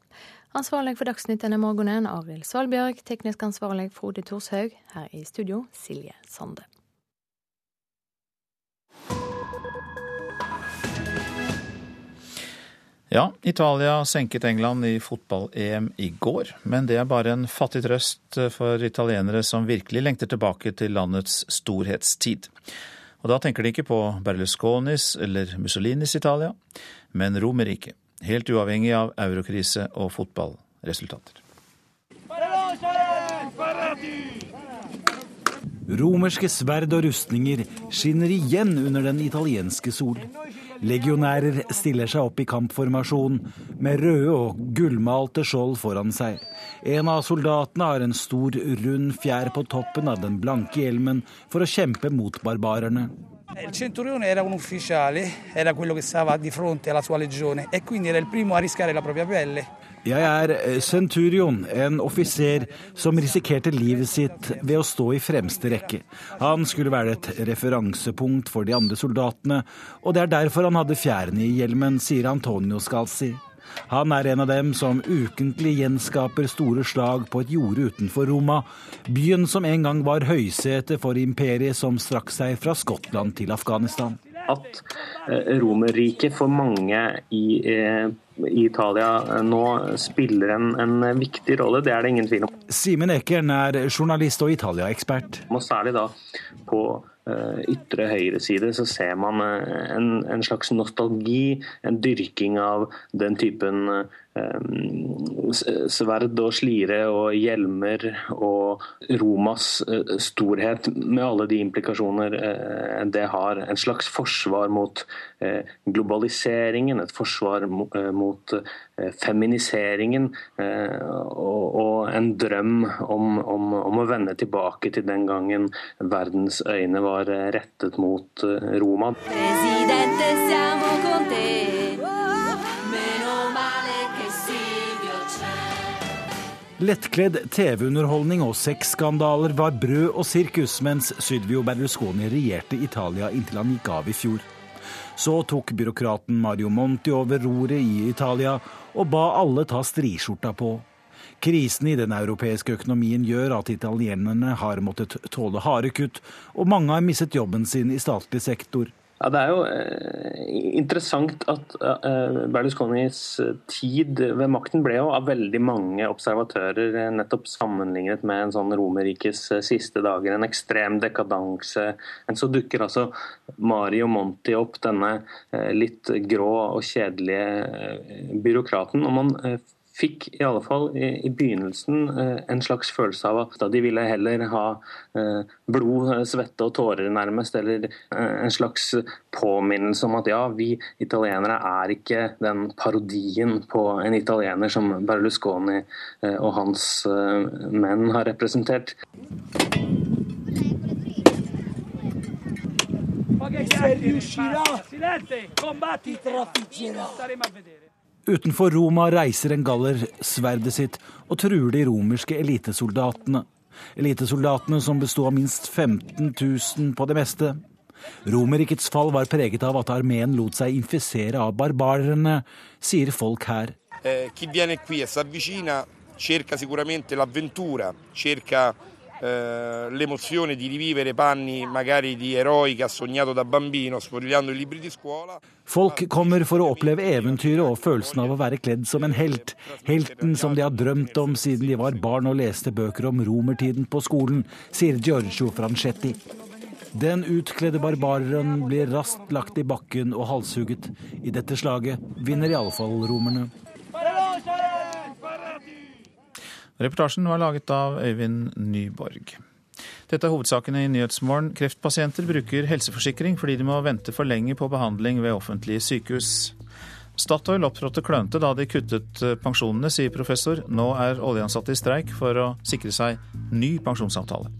Ansvarlig for Dagsnytt denne morgenen, Arild Svalbjørg. Teknisk ansvarlig, Frode Thorshaug. Her i studio, Silje Sande. Ja, Italia senket England i fotball-EM i går, men det er bare en fattig trøst for italienere som virkelig lengter tilbake til landets storhetstid. Og da tenker de ikke på Berlusconis eller Mussolinis Italia, men Romerriket helt uavhengig av eurokrise og fotballresultater. Romerske sverd og rustninger skinner igjen under den italienske sol. Legionærer stiller seg opp i kampformasjon med røde og gullmalte skjold foran seg. En av soldatene har en stor, rund fjær på toppen av den blanke hjelmen for å kjempe mot barbarerne. Il centurione era un ufficiale, era quello che stava di fronte alla sua legione e quindi era il primo a rischiare la propria pelle. Jeg er eh, Centurion, en offiser som risikerte livet sitt ved å stå i fremste rekke. Han skulle være et referansepunkt for de andre soldatene, og det er derfor han hadde fjærene i hjelmen, sier Antonio Scalzi. Han er en av dem som ukentlig gjenskaper store slag på et jorde utenfor Roma, byen som en gang var høysete for imperiet som strakk seg fra Skottland til Afghanistan. At eh, Romerriket for mange i, eh, i Italia eh, nå spiller en, en, viktig rolle, det er det ingen tvil om. Simen Ekern er journalist og Italia-ekspert. Og særlig da på ytre høyre side så ser man eh, en, en, slags nostalgi, en dyrking av den typen eh, sverd og slire og hjelmer og Romas storhet, med alle de implikasjoner det har. En slags forsvar mot globaliseringen, et forsvar mot feminiseringen og, en drøm om, om, om å vende tilbake til den gangen verdens øyne var rettet mot Roma. Presidente siamo con Roma. Lettkledd TV-underholdning og sexskandaler var brød og sirkus mens Sydvio Berlusconi regjerte Italia inntil han gikk av i fjor. Så tok byråkraten Mario Monti over roret i Italia og ba alle ta striskjorta på. Krisen i den europeiske økonomien gjør at italienerne har måttet tåle harde kutt, og mange har mistet jobben sin i statlig sektor. Ja, Det er jo eh, interessant at eh, Berlusconis tid ved makten ble jo av veldig mange observatører eh, nettopp sammenlignet med en sånn Romerrikes eh, siste dager. En ekstrem dekadanse. Men så dukker altså Mario Monti opp, denne eh, litt grå og kjedelige eh, byråkraten. og man fikk i alle fall i, i begynnelsen eh, en slags følelse av at de ville heller ha eh, blod, svette og tårer, nærmest, eller eh, en slags påminnelse om at ja, vi italienere er ikke den parodien på en italiener som Berlusconi og hans menn har representert. Silente, combatti, trafiggerà. Staremo a vedere. Utenfor Roma reiser en galler sverdet sitt og truer de romerske elitesoldatene. Elitesoldatene som besto av minst 15 000 på det meste. Romerrikets fall var preget av at armeen lot seg infisere av barbarerne, sier folk her. Eh, chi viene qui e si avvicina cerca sicuramente l'avventura, cerca eh, l'emozione di rivivere panni magari di eroi che ha sognato da bambino sfogliando i libri. Folk kommer for å oppleve eventyret og følelsen av å være kledd som en helt. Helten som de har drømt om siden de var barn og leste bøker om romertiden på skolen, sier Giorgio Franchetti. Den utkledde barbareren blir raskt lagt i bakken og halshugget. I dette slaget vinner iallfall romerne. Reportasjen var laget av Øyvind Nyborg. Dette er hovedsakene i Nyhetsmorgen. Kreftpasienter bruker helseforsikring fordi de må vente for lenge på behandling ved offentlige sykehus. Statoil opptrådte klønete da de kuttet eh, pensjonene, sier professor. Nå er oljeansatte i streik for å sikre seg ny pensjonsavtale.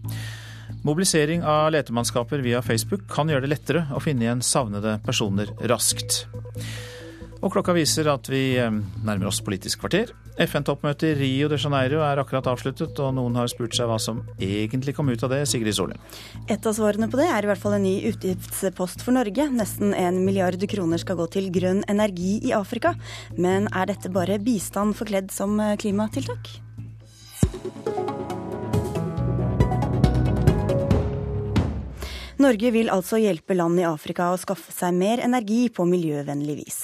Mobilisering av letemannskaper via Facebook kan gjøre det lettere å finne igjen savnede personer raskt. Og klokka viser at vi eh, nærmer oss Politisk kvarter. FN-toppmøtet i Rio de Janeiro er akkurat avsluttet, og noen har spurt seg hva som egentlig kom ut av det, Sigrid Solund. Et av svarene på det er i hvert fall en ny utgiftspost for Norge. Nesten en milliard kroner skal gå til grønn energi i Afrika. Men er dette bare bistand forkledd som eh, klimatiltak? Norge vil altså hjelpe land i Afrika å skaffe seg mer energi på miljøvennlig vis.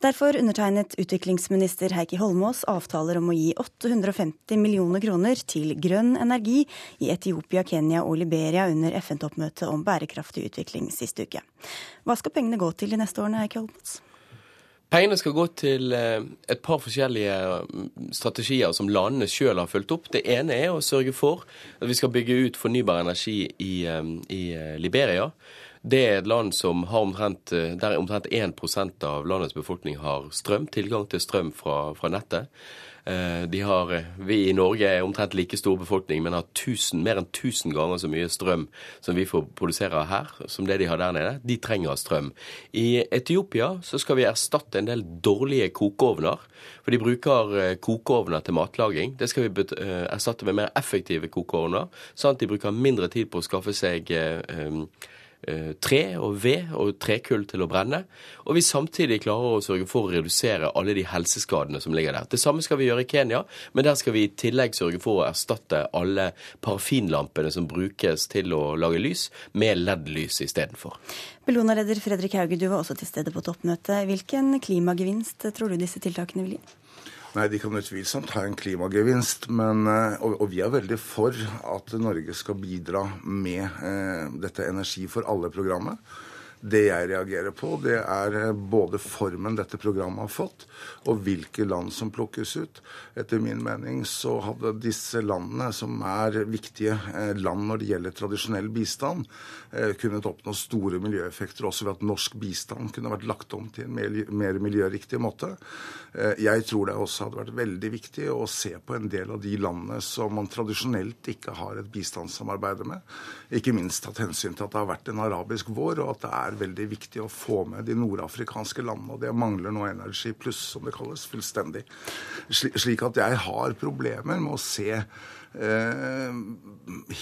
Derfor undertegnet utviklingsminister Heikki Holmås avtaler om å gi 850 millioner kroner til grønn energi i Etiopia, Kenya og Liberia under FN-toppmøtet om bærekraftig utvikling sist uke. Hva skal pengene gå til de neste årene, Heikki Holmås? Pengene skal gå til eh, et par forskjellige mm, strategier som landene sjøl har fulgt opp. Det ene er å sørge for at vi skal bygge ut fornybar energi i, eh, i eh, Liberia. Det er et land omtrent, der omtrent 1 av landets befolkning har strøm, tilgang til strøm fra, fra nettet. Eh, de har, eh, vi i Norge er omtrent like stor befolkning, men har tusen, mer enn 1000 ganger så mye strøm som vi får produsere her, som det de har der nede. De trenger strøm. I Etiopia så skal vi erstatte en del dårlige kokeovner. For de bruker eh, kokeovner til matlaging. Det skal vi erstatte med mer effektive kokeovner, sånn at de bruker mindre tid på å skaffe seg Eh, tre og ved og trekull til å brenne. Og vi samtidig klarer å sørge for å redusere alle de helseskadene som ligger der. Det samme skal vi gjøre i Kenya, men der skal vi i tillegg sørge for å erstatte alle parafinlampene som brukes til å lage lys, med LED-lys istedenfor. Bellona-leder Fredrik Hauge, du var også til stede på toppmøtet. Hvilken klimagevinst tror du disse tiltakene vil gi? Nei, De kan utvilsomt ha en klimagevinst, men, eh, og, og, vi er veldig for at Norge skal bidra med eh, dette Energi for alle-programmet. Det jeg reagerer på, det er eh, både formen dette programmet har fått, og hvilke land som plukkes ut. Etter min mening så hadde disse landene, som er viktige eh, land når det gjelder tradisjonell bistand, eh, kunnet oppnå store miljøeffekter også ved at norsk bistand kunne vært lagt om til en mer miljøriktig måte. Jeg tror det også hadde vært veldig viktig å se på en del av de landene som man tradisjonelt ikke har et bistandssamarbeid med. Ikke minst tatt hensyn til at det har vært en arabisk vår, og at det er veldig viktig å få med de nordafrikanske landene. Og det mangler nå Energi Pluss, som det kalles, fullstendig. Slik at jeg har problemer med å se eh,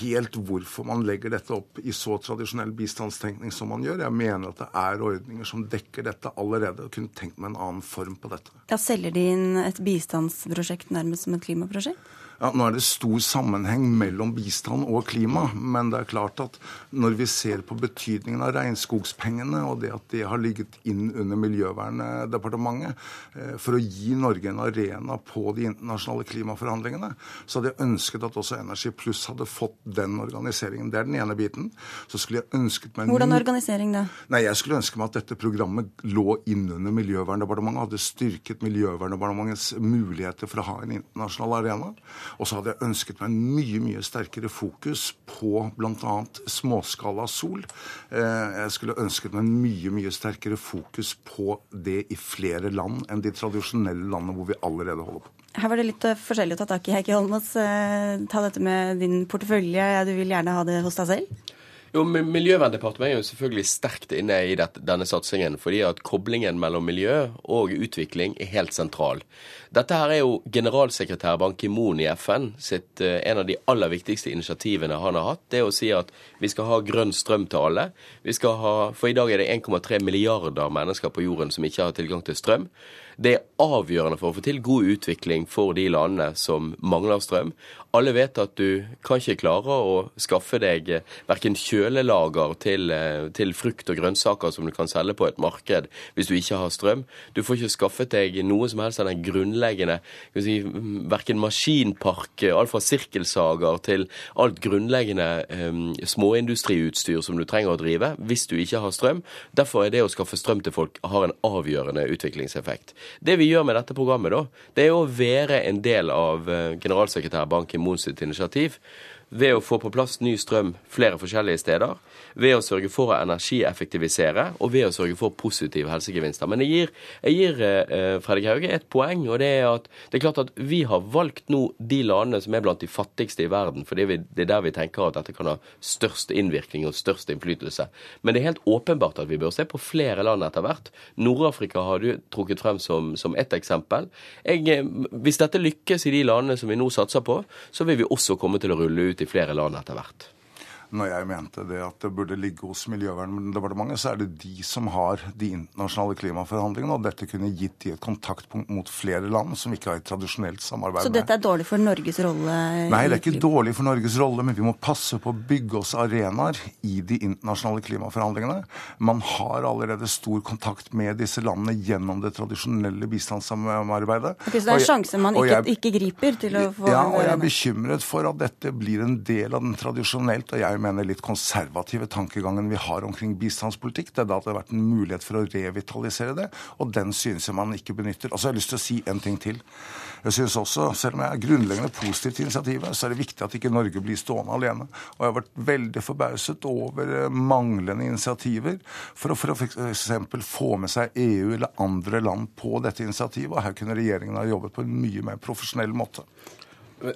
helt hvorfor man legger dette opp i så tradisjonell bistandstenkning som man gjør. Jeg mener at det er ordninger som dekker dette allerede, og kunne tenkt meg en annen form på dette. Ja, Selger de inn et bistandsprosjekt nærmest som et klimaprosjekt? Ja, Nå er det stor sammenheng mellom bistand og klima, men det er klart at når vi ser på betydningen av regnskogspengene og det at det har ligget inn under Miljøverndepartementet eh, for å gi Norge en arena på de internasjonale klimaforhandlingene, så hadde jeg ønsket at også Energi Pluss hadde fått den organiseringen. Det er den ene biten. Så skulle jeg ønsket meg Hvordan organisering da? Nei, Jeg skulle ønske meg at dette programmet lå innunder Miljøverndepartementet, hadde styrket Miljøverndepartementets muligheter for å ha en internasjonal arena. Og så hadde jeg ønsket meg en mye mye sterkere fokus på bl.a. småskala sol. Eh, jeg skulle ønsket meg en mye mye sterkere fokus på det i flere land enn de tradisjonelle landene hvor vi allerede holder på. Her var det litt eh, forskjellig å ta tak i, Heikki Holmås. Eh, ta dette med din portefølje. Du vil gjerne ha det hos deg selv? Jo, Miljøverndepartementet er jo selvfølgelig sterkt inne i dette, denne satsingen, fordi at koblingen mellom miljø og utvikling er helt sentral. Dette her er jo generalsekretær Ban Ki-moon i FN sitt, eh, en av de aller viktigste initiativene han har hatt. Det er å si at vi skal ha grønn strøm til alle. Vi skal ha, For i dag er det 1,3 milliarder mennesker på jorden som ikke har tilgang til strøm. Det er avgjørende for å få til god utvikling for de landene som mangler strøm. Alle vet at du kan ikke klare å skaffe deg verken kjølelager til, eh, til, frukt og grønnsaker som du kan selge på et marked hvis du ikke har strøm. Du får ikke skaffet deg noe som helst av den grunnleggende si, verken maskinpark, alt fra sirkelsager til alt grunnleggende um, småindustriutstyr som du trenger å drive hvis du ikke har strøm. Derfor er det å skaffe strøm til folk har en avgjørende utviklingseffekt. Det vi gjør med dette programmet, da, det er å være en del av eh, generalsekretær Ban Ki-moon sitt initiativ ved å få på plass ny strøm flere forskjellige steder, ved å sørge for å energieffektivisere og ved å sørge for positive helsegevinster. Men jeg gir, jeg gir eh, Fredrik Hauge et poeng, og det er at det er klart at vi har valgt nå de landene som er blant de fattigste i verden, for det er der vi tenker at dette kan ha størst innvirkning og størst innflytelse. Men det er helt åpenbart at vi bør se på flere land etter hvert. Nord-Afrika har du trukket frem som, som ett eksempel. Jeg, eh, hvis dette lykkes i de landene som vi nå satser på, så vil vi også komme til å rulle ut i flere land etter hvert når jeg mente det at det burde ligge hos Miljøverndepartementet, så er det de som har de internasjonale klimaforhandlingene, og dette kunne gitt de et kontaktpunkt mot flere land som ikke har et tradisjonelt samarbeid med. Så dette er dårlig for Norges rolle? Nei, det er ikke dårlig for Norges rolle, men vi må passe på å bygge oss arenaer i de internasjonale klimaforhandlingene. Man har allerede stor kontakt med disse landene gjennom det tradisjonelle bistandssamarbeidet. Okay, så det er en sjanse man ikke, jeg, ikke, griper til å få Ja, og jeg er bekymret for at dette blir en del av den tradisjonelt, og jeg mener litt konservative tankegangen vi har omkring bistandspolitikk. Det er da det har vært en mulighet for å revitalisere det, og den synes jeg man ikke benytter. Og så har jeg lyst til å si en ting til. Jeg synes også, Selv om jeg er grunnleggende positiv til initiativet, så er det viktig at ikke Norge blir stående alene. Og jeg har vært veldig forbauset over eh, manglende initiativer for å for f.eks. få med seg EU eller andre land på dette initiativet. Og her kunne regjeringen ha jobbet på en mye mer profesjonell måte.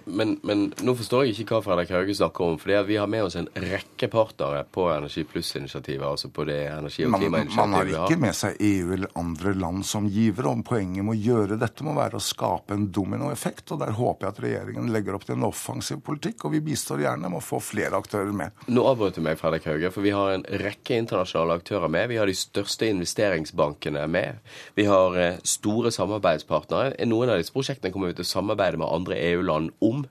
Men, men, nå forstår jeg ikke hva Fredrik Hauge snakker om. For vi har med oss en rekke partnere på Energi Pluss-initiativet. altså på det energi- og klimainitiativet man, man har ikke med seg EU eller andre land som givere. om Poenget med å gjøre dette må være å skape en dominoeffekt. og Der håper jeg at regjeringen legger opp til en offensiv politikk. Og vi bistår gjerne med å få flere aktører med. Nå avbrøt du meg, Fredrik Hauge, for vi har en rekke internasjonale aktører med. Vi har de største investeringsbankene med. Vi har eh, store samarbeidspartnere. Noen av disse prosjektene kommer vi til å samarbeide med andre EU-land om.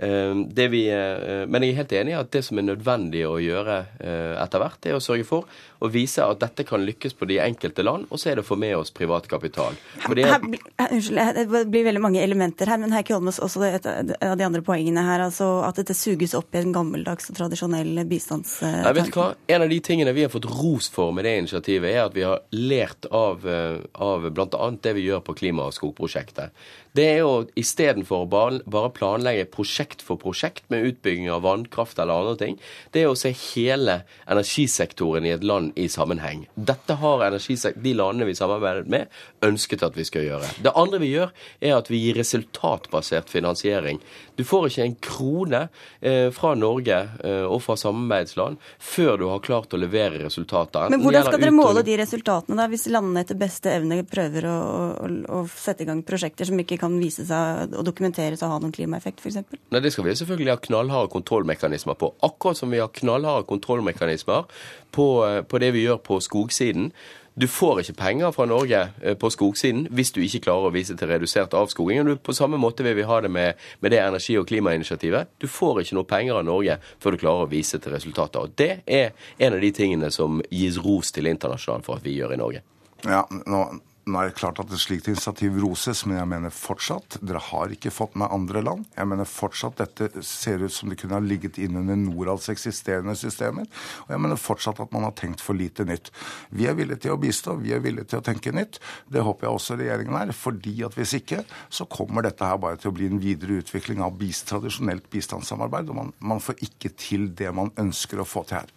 Eh, vi, eh, men jeg er helt enig i at det som er nødvendig å gjøre eh, etter hvert, er å sørge for å vise at dette kan lykkes på de enkelte land, og så er det å få med oss privat kapital. Fordi her, her, unnskyld, det blir veldig mange elementer her, men Heikki Holmås, også et av de andre poengene her, altså at dette suges opp i en gammeldags og tradisjonell bistandstanke. Nei, vet du hva? En av de tingene vi har fått ros for med det initiativet, er at vi har lært av, av bl.a. det vi gjør på klima- og skogprosjektet. Det er jo istedenfor å bare planlegge prosjekt for prosjekt med utbygging av vannkraft eller andre ting, det er å se hele energisektoren i et land i sammenheng. Dette har de landene vi samarbeidet med, ønsket at vi skal gjøre. Det andre vi gjør, er at vi gir resultatbasert finansiering. Du får ikke en krone eh, fra Norge eh, og fra samarbeidsland før du har klart å levere resultater. Men hvordan skal dere måle de resultatene, da, hvis landene etter beste evne prøver å, å, å, sette i gang prosjekter som ikke kan vise seg og dokumenteres å ha noen klimaeffekt, f.eks.? Nei, det skal vi selvfølgelig ha knallharde kontrollmekanismer på. Akkurat som vi har knallharde kontrollmekanismer på, eh, på det vi gjør på skogsiden. Du får ikke penger fra Norge eh, på skogsiden hvis du ikke klarer å vise til redusert avskoging. Og på samme måte vil vi ha det med, med det energi- og klimainitiativet. Du får ikke noe penger av Norge før du klarer å vise til resultater. Og det er en av de tingene som gis ros til internasjonalt for at vi gjør i Norge. Ja, nå, nå er det klart at et slikt initiativ roses, men jeg mener fortsatt Dere har ikke fått med andre land. Jeg mener fortsatt dette ser ut som det kunne ha ligget innunder Norads eksisterende systemer. Og jeg mener fortsatt at man har tenkt for lite nytt. Vi er villige til å bistå, vi er villige til å tenke nytt. Det håper jeg også regjeringen er. fordi at hvis ikke, så kommer dette her bare til å bli en videre utvikling av bist, tradisjonelt bistandssamarbeid. Og man, man får ikke til det man ønsker å få til her.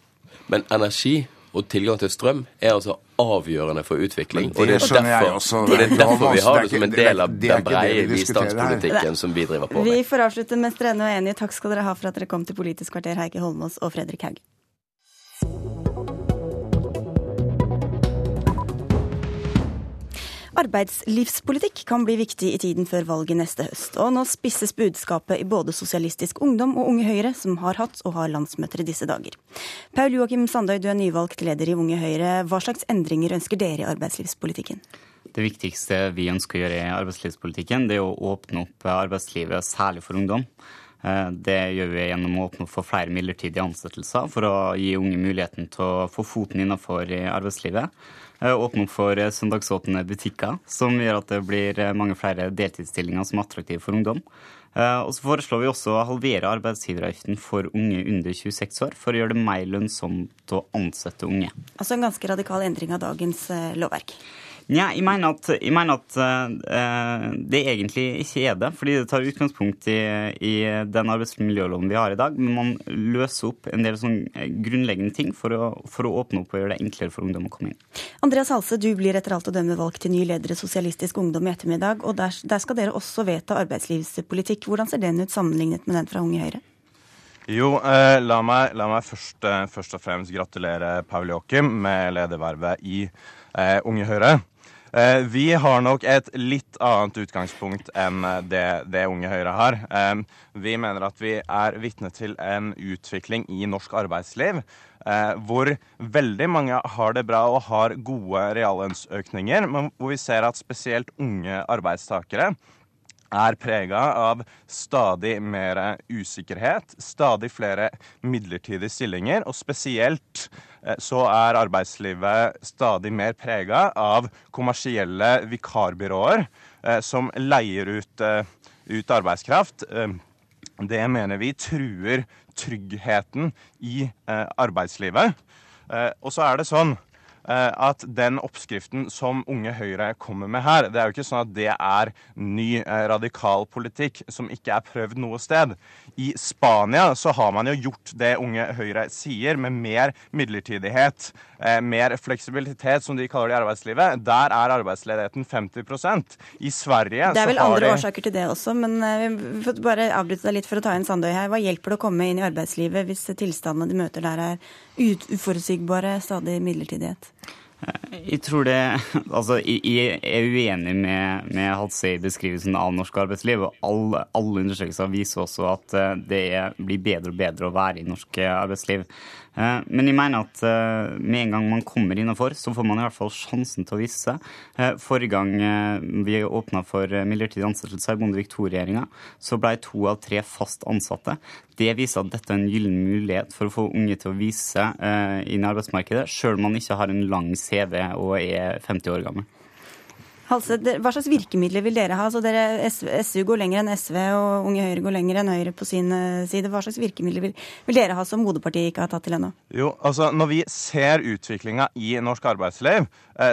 Men energi og tilgang til strøm er altså avgjørende for utvikling. Det og det er derfor, og det er derfor vi har det som en del av den breie bistandspolitikken som vi driver på med. Vi får avslutte mens dere og er enige. Takk skal dere ha for at dere kom til Politisk kvarter, Heikki Holmås og Fredrik Haug. Arbeidslivspolitikk kan bli viktig i tiden før valget neste høst. Og nå spisses budskapet i både Sosialistisk Ungdom og Unge Høyre, som har hatt og har landsmøter i disse dager. Paul Joakim Sandøy, du er nyvalgt leder i Unge Høyre. Hva slags endringer ønsker dere i arbeidslivspolitikken? Det viktigste vi ønsker å gjøre i arbeidslivspolitikken, det er å åpne opp arbeidslivet, særlig for ungdom. Det gjør vi gjennom å åpne opp for flere midlertidige ansettelser for å gi unge muligheten til å få foten innenfor arbeidslivet. Åpne opp for søndagsåpne butikker, som gjør at det blir mange flere deltidsstillinger som er attraktive for ungdom. Og så foreslår vi også å halvere arbeidsgiveravgiften for unge under 26 år, for å gjøre det mer lønnsomt å ansette unge. Altså en ganske radikal endring av dagens lovverk? Ja, jeg mener at, jeg mener at uh, det egentlig ikke er det. Fordi det tar utgangspunkt i, i den arbeidsmiljøloven vi har i dag. Men man løser opp en del sånn grunnleggende ting for å, for å, åpne opp og gjøre det enklere for ungdom å komme inn. Andreas Halse, du blir etter alt å dømme valgt til ny leder i Sosialistisk Ungdom i ettermiddag. Og der, der skal dere også vedta arbeidslivspolitikk. Hvordan ser den ut sammenlignet med den fra Unge Høyre? Jo, eh, la, meg, la meg først, eh, først, og fremst gratulere Paul Joachim med ledervervet i eh, Unge Høyre. Eh, vi har nok et litt annet utgangspunkt enn det, det Unge Høyre har. Eh, vi mener at vi er vitne til en utvikling i norsk arbeidsliv eh, hvor veldig mange har det bra og har gode reallønnsøkninger, men hvor vi ser at spesielt unge arbeidstakere er prega av stadig mer usikkerhet, stadig flere midlertidige stillinger, og spesielt eh, så er arbeidslivet stadig mer prega av kommersielle vikarbyråer eh, som leier ut, eh, ut arbeidskraft. Det mener vi truer tryggheten i arbeidslivet. Og så er det sånn at den oppskriften som Unge Høyre kommer med her, det er jo ikke sånn at det er ny eh, radikal politikk som ikke er prøvd noe sted. I Spania så har man jo gjort det Unge Høyre sier, med mer midlertidighet, eh, mer fleksibilitet, som de kaller det i arbeidslivet. Der er arbeidsledigheten 50% I Sverige så har de Det er vel andre de... årsaker til det også, men vi får bare avbryte deg litt for å ta inn Sandøy her. Hva hjelper det å komme inn i arbeidslivet hvis tilstandene de møter der er uforutsigbare, stadig midlertidighet? Jeg tror det Altså, jeg er uenig med, med Hadsey i beskrivelsen av norsk arbeidsliv. og Alle, alle undersøkelser viser også at eh, det blir bedre og bedre å være i norsk arbeidsliv. Eh, men jeg mener at eh, med en gang man kommer innafor, så får man i hvert fall sjansen til å vise seg. Forrige gang vi åpna for midlertidig ansettelse i Bondevik II-regjeringa, så ble to av tre fast ansatte. Det viser at dette er en gyllen mulighet for å få unge til å vise seg inn i arbeidsmarkedet, sjøl om man ikke har en lang CV og er 50 år gammel. Halse, hva slags virkemidler vil dere ha? Altså dere, SU går lenger enn SV, og Unge Høyre går lenger enn Høyre på sin eh, side. Hva slags virkemidler vil, vil dere ha som moderpartiet ikke har tatt til ennå? Jo, altså Når vi ser utviklinga i norsk arbeidsliv,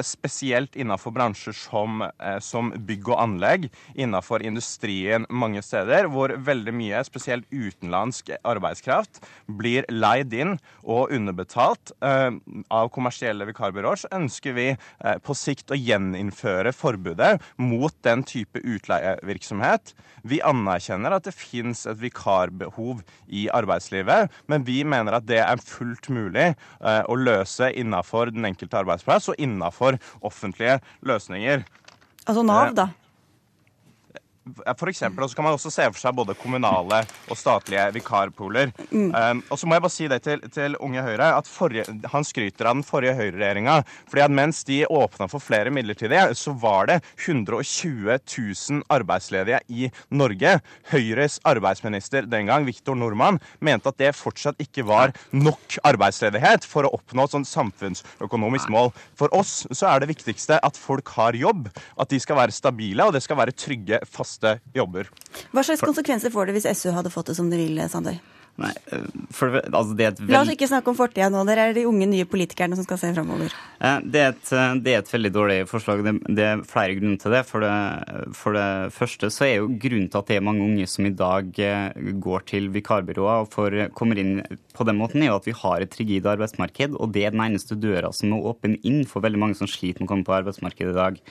spesielt innenfor bransjer som, eh, som bygg og anlegg, innenfor industrien mange steder, hvor veldig mye, spesielt utenlandsk arbeidskraft, blir leid inn og underbetalt av kommersielle vikarbyråer, så ønsker vi på sikt å gjeninnføre forbudet mot den type utleievirksomhet. Vi anerkjenner at det fins et vikarbehov i arbeidslivet, men vi mener at det er fullt mulig eh, å løse innafor den enkelte arbeidsplass og innafor offentlige løsninger. Altså Nav, da? For eksempel, og så kan man også se for seg både kommunale og statlige vikarpooler. Mm. Um, og så må jeg bare si det til, til Unge Høyre, at forrige, han skryter av den forrige høyreregjeringa. fordi at mens de åpna for flere midlertidige, så var det 120 000 arbeidsledige i Norge. Høyres arbeidsminister den gang, Viktor Nordmann, mente at det fortsatt ikke var nok arbeidsledighet for å oppnå et sånt samfunnsøkonomisk mål. For oss så er det viktigste at folk har jobb, at de skal være stabile, og det skal være trygge, faste faste jobber. Hva slags konsekvenser får det hvis SU hadde fått det som de vil, Sandøy? Nei, eh, for, altså det veld... La oss ikke snakke om fortida nå. Dere er de unge, nye politikerne som skal se framover. Eh, det, eh, det, er et veldig dårlig forslag. Det, det er flere grunner til det. For, det. for, det. første så er jo grunnen til at det er mange unge som i dag går til vikarbyråer og får, kommer inn på den måten, er jo at vi har et rigid arbeidsmarked. Og det er den eneste døra som er åpen inn for veldig mange som sliter med å komme på arbeidsmarkedet i dag.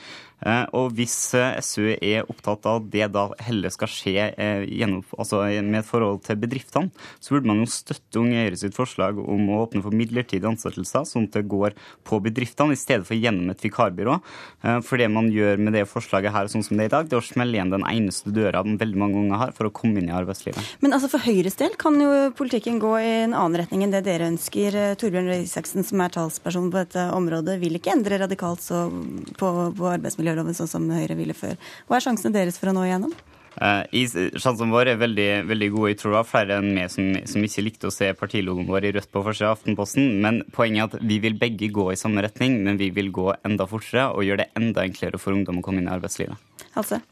Og hvis SU er opptatt av det da heller skal skje gjennom, altså med et forhold til bedriftene, så burde man jo støtte Unge Høyre sitt forslag om å åpne for midlertidige ansettelser, sånn at det går på bedriftene, i stedet for gjennom et vikarbyrå. Eh, for det man gjør med det forslaget her, sånn som det er i dag, det er å smelle igjen den eneste døra veldig mange unge har for å komme inn i arbeidslivet. Men altså for Høyres del kan jo politikken gå i en annen retning enn det dere ønsker. Eh, Torbjørn Røe Isaksen, som er talsperson på dette området, vil ikke endre radikalt på, på arbeidsmiljøloven sånn som Høyre ville før. Hva er sjansene deres for å nå igjennom? Uh, Sjansen vår er veldig, veldig gode. Jeg tror det var flere enn meg som, som ikke likte å se partilogoen vår i rødt på forsida av Aftenposten. Men poenget er at vi vil begge gå i samme retning, men vi vil gå enda fortere og gjøre det enda enklere for ungdom å komme inn i arbeidslivet. Altså.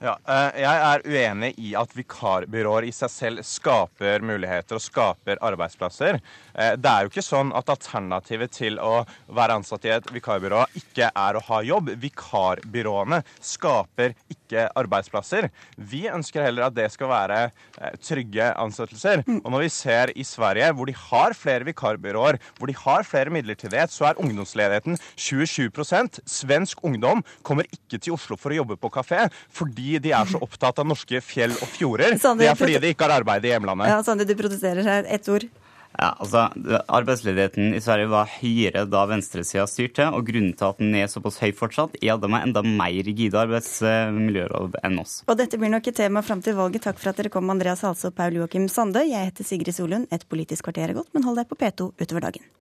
Ja, eh, jeg er uenig i at vikarbyråer i seg selv skaper muligheter og skaper arbeidsplasser. Eh, det er jo ikke sånn at alternativet til å være ansatt i et vikarbyrå ikke er å ha jobb. Vikarbyråene skaper ikke arbeidsplasser. Vi ønsker heller at det skal være eh, trygge ansettelser. Mm. Og når vi ser i Sverige, hvor de har flere vikarbyråer, hvor de har flere midlertidighet, så er ungdomsledigheten 27% Svensk ungdom kommer ikke til Oslo for å jobbe på kafé fordi de er så opptatt av norske fjell og fjorder. det er fordi de ikke har arbeid i hjemlandet. Ja, Sande, du protesterer her. Ett ord. Ja, altså, Arbeidsledigheten i Sverige var høyere da venstresida styrte. og Grunnen til at den er såpass høy fortsatt, er at de har enda mer rigide arbeidsmiljølov enn oss. Og Dette blir nok et tema fram til valget. Takk for at dere kom, Andreas Halse og Paul Joakim Sande. Jeg heter Sigrid Solund. Et politisk kvarter er gått, men hold deg på P2 utover dagen.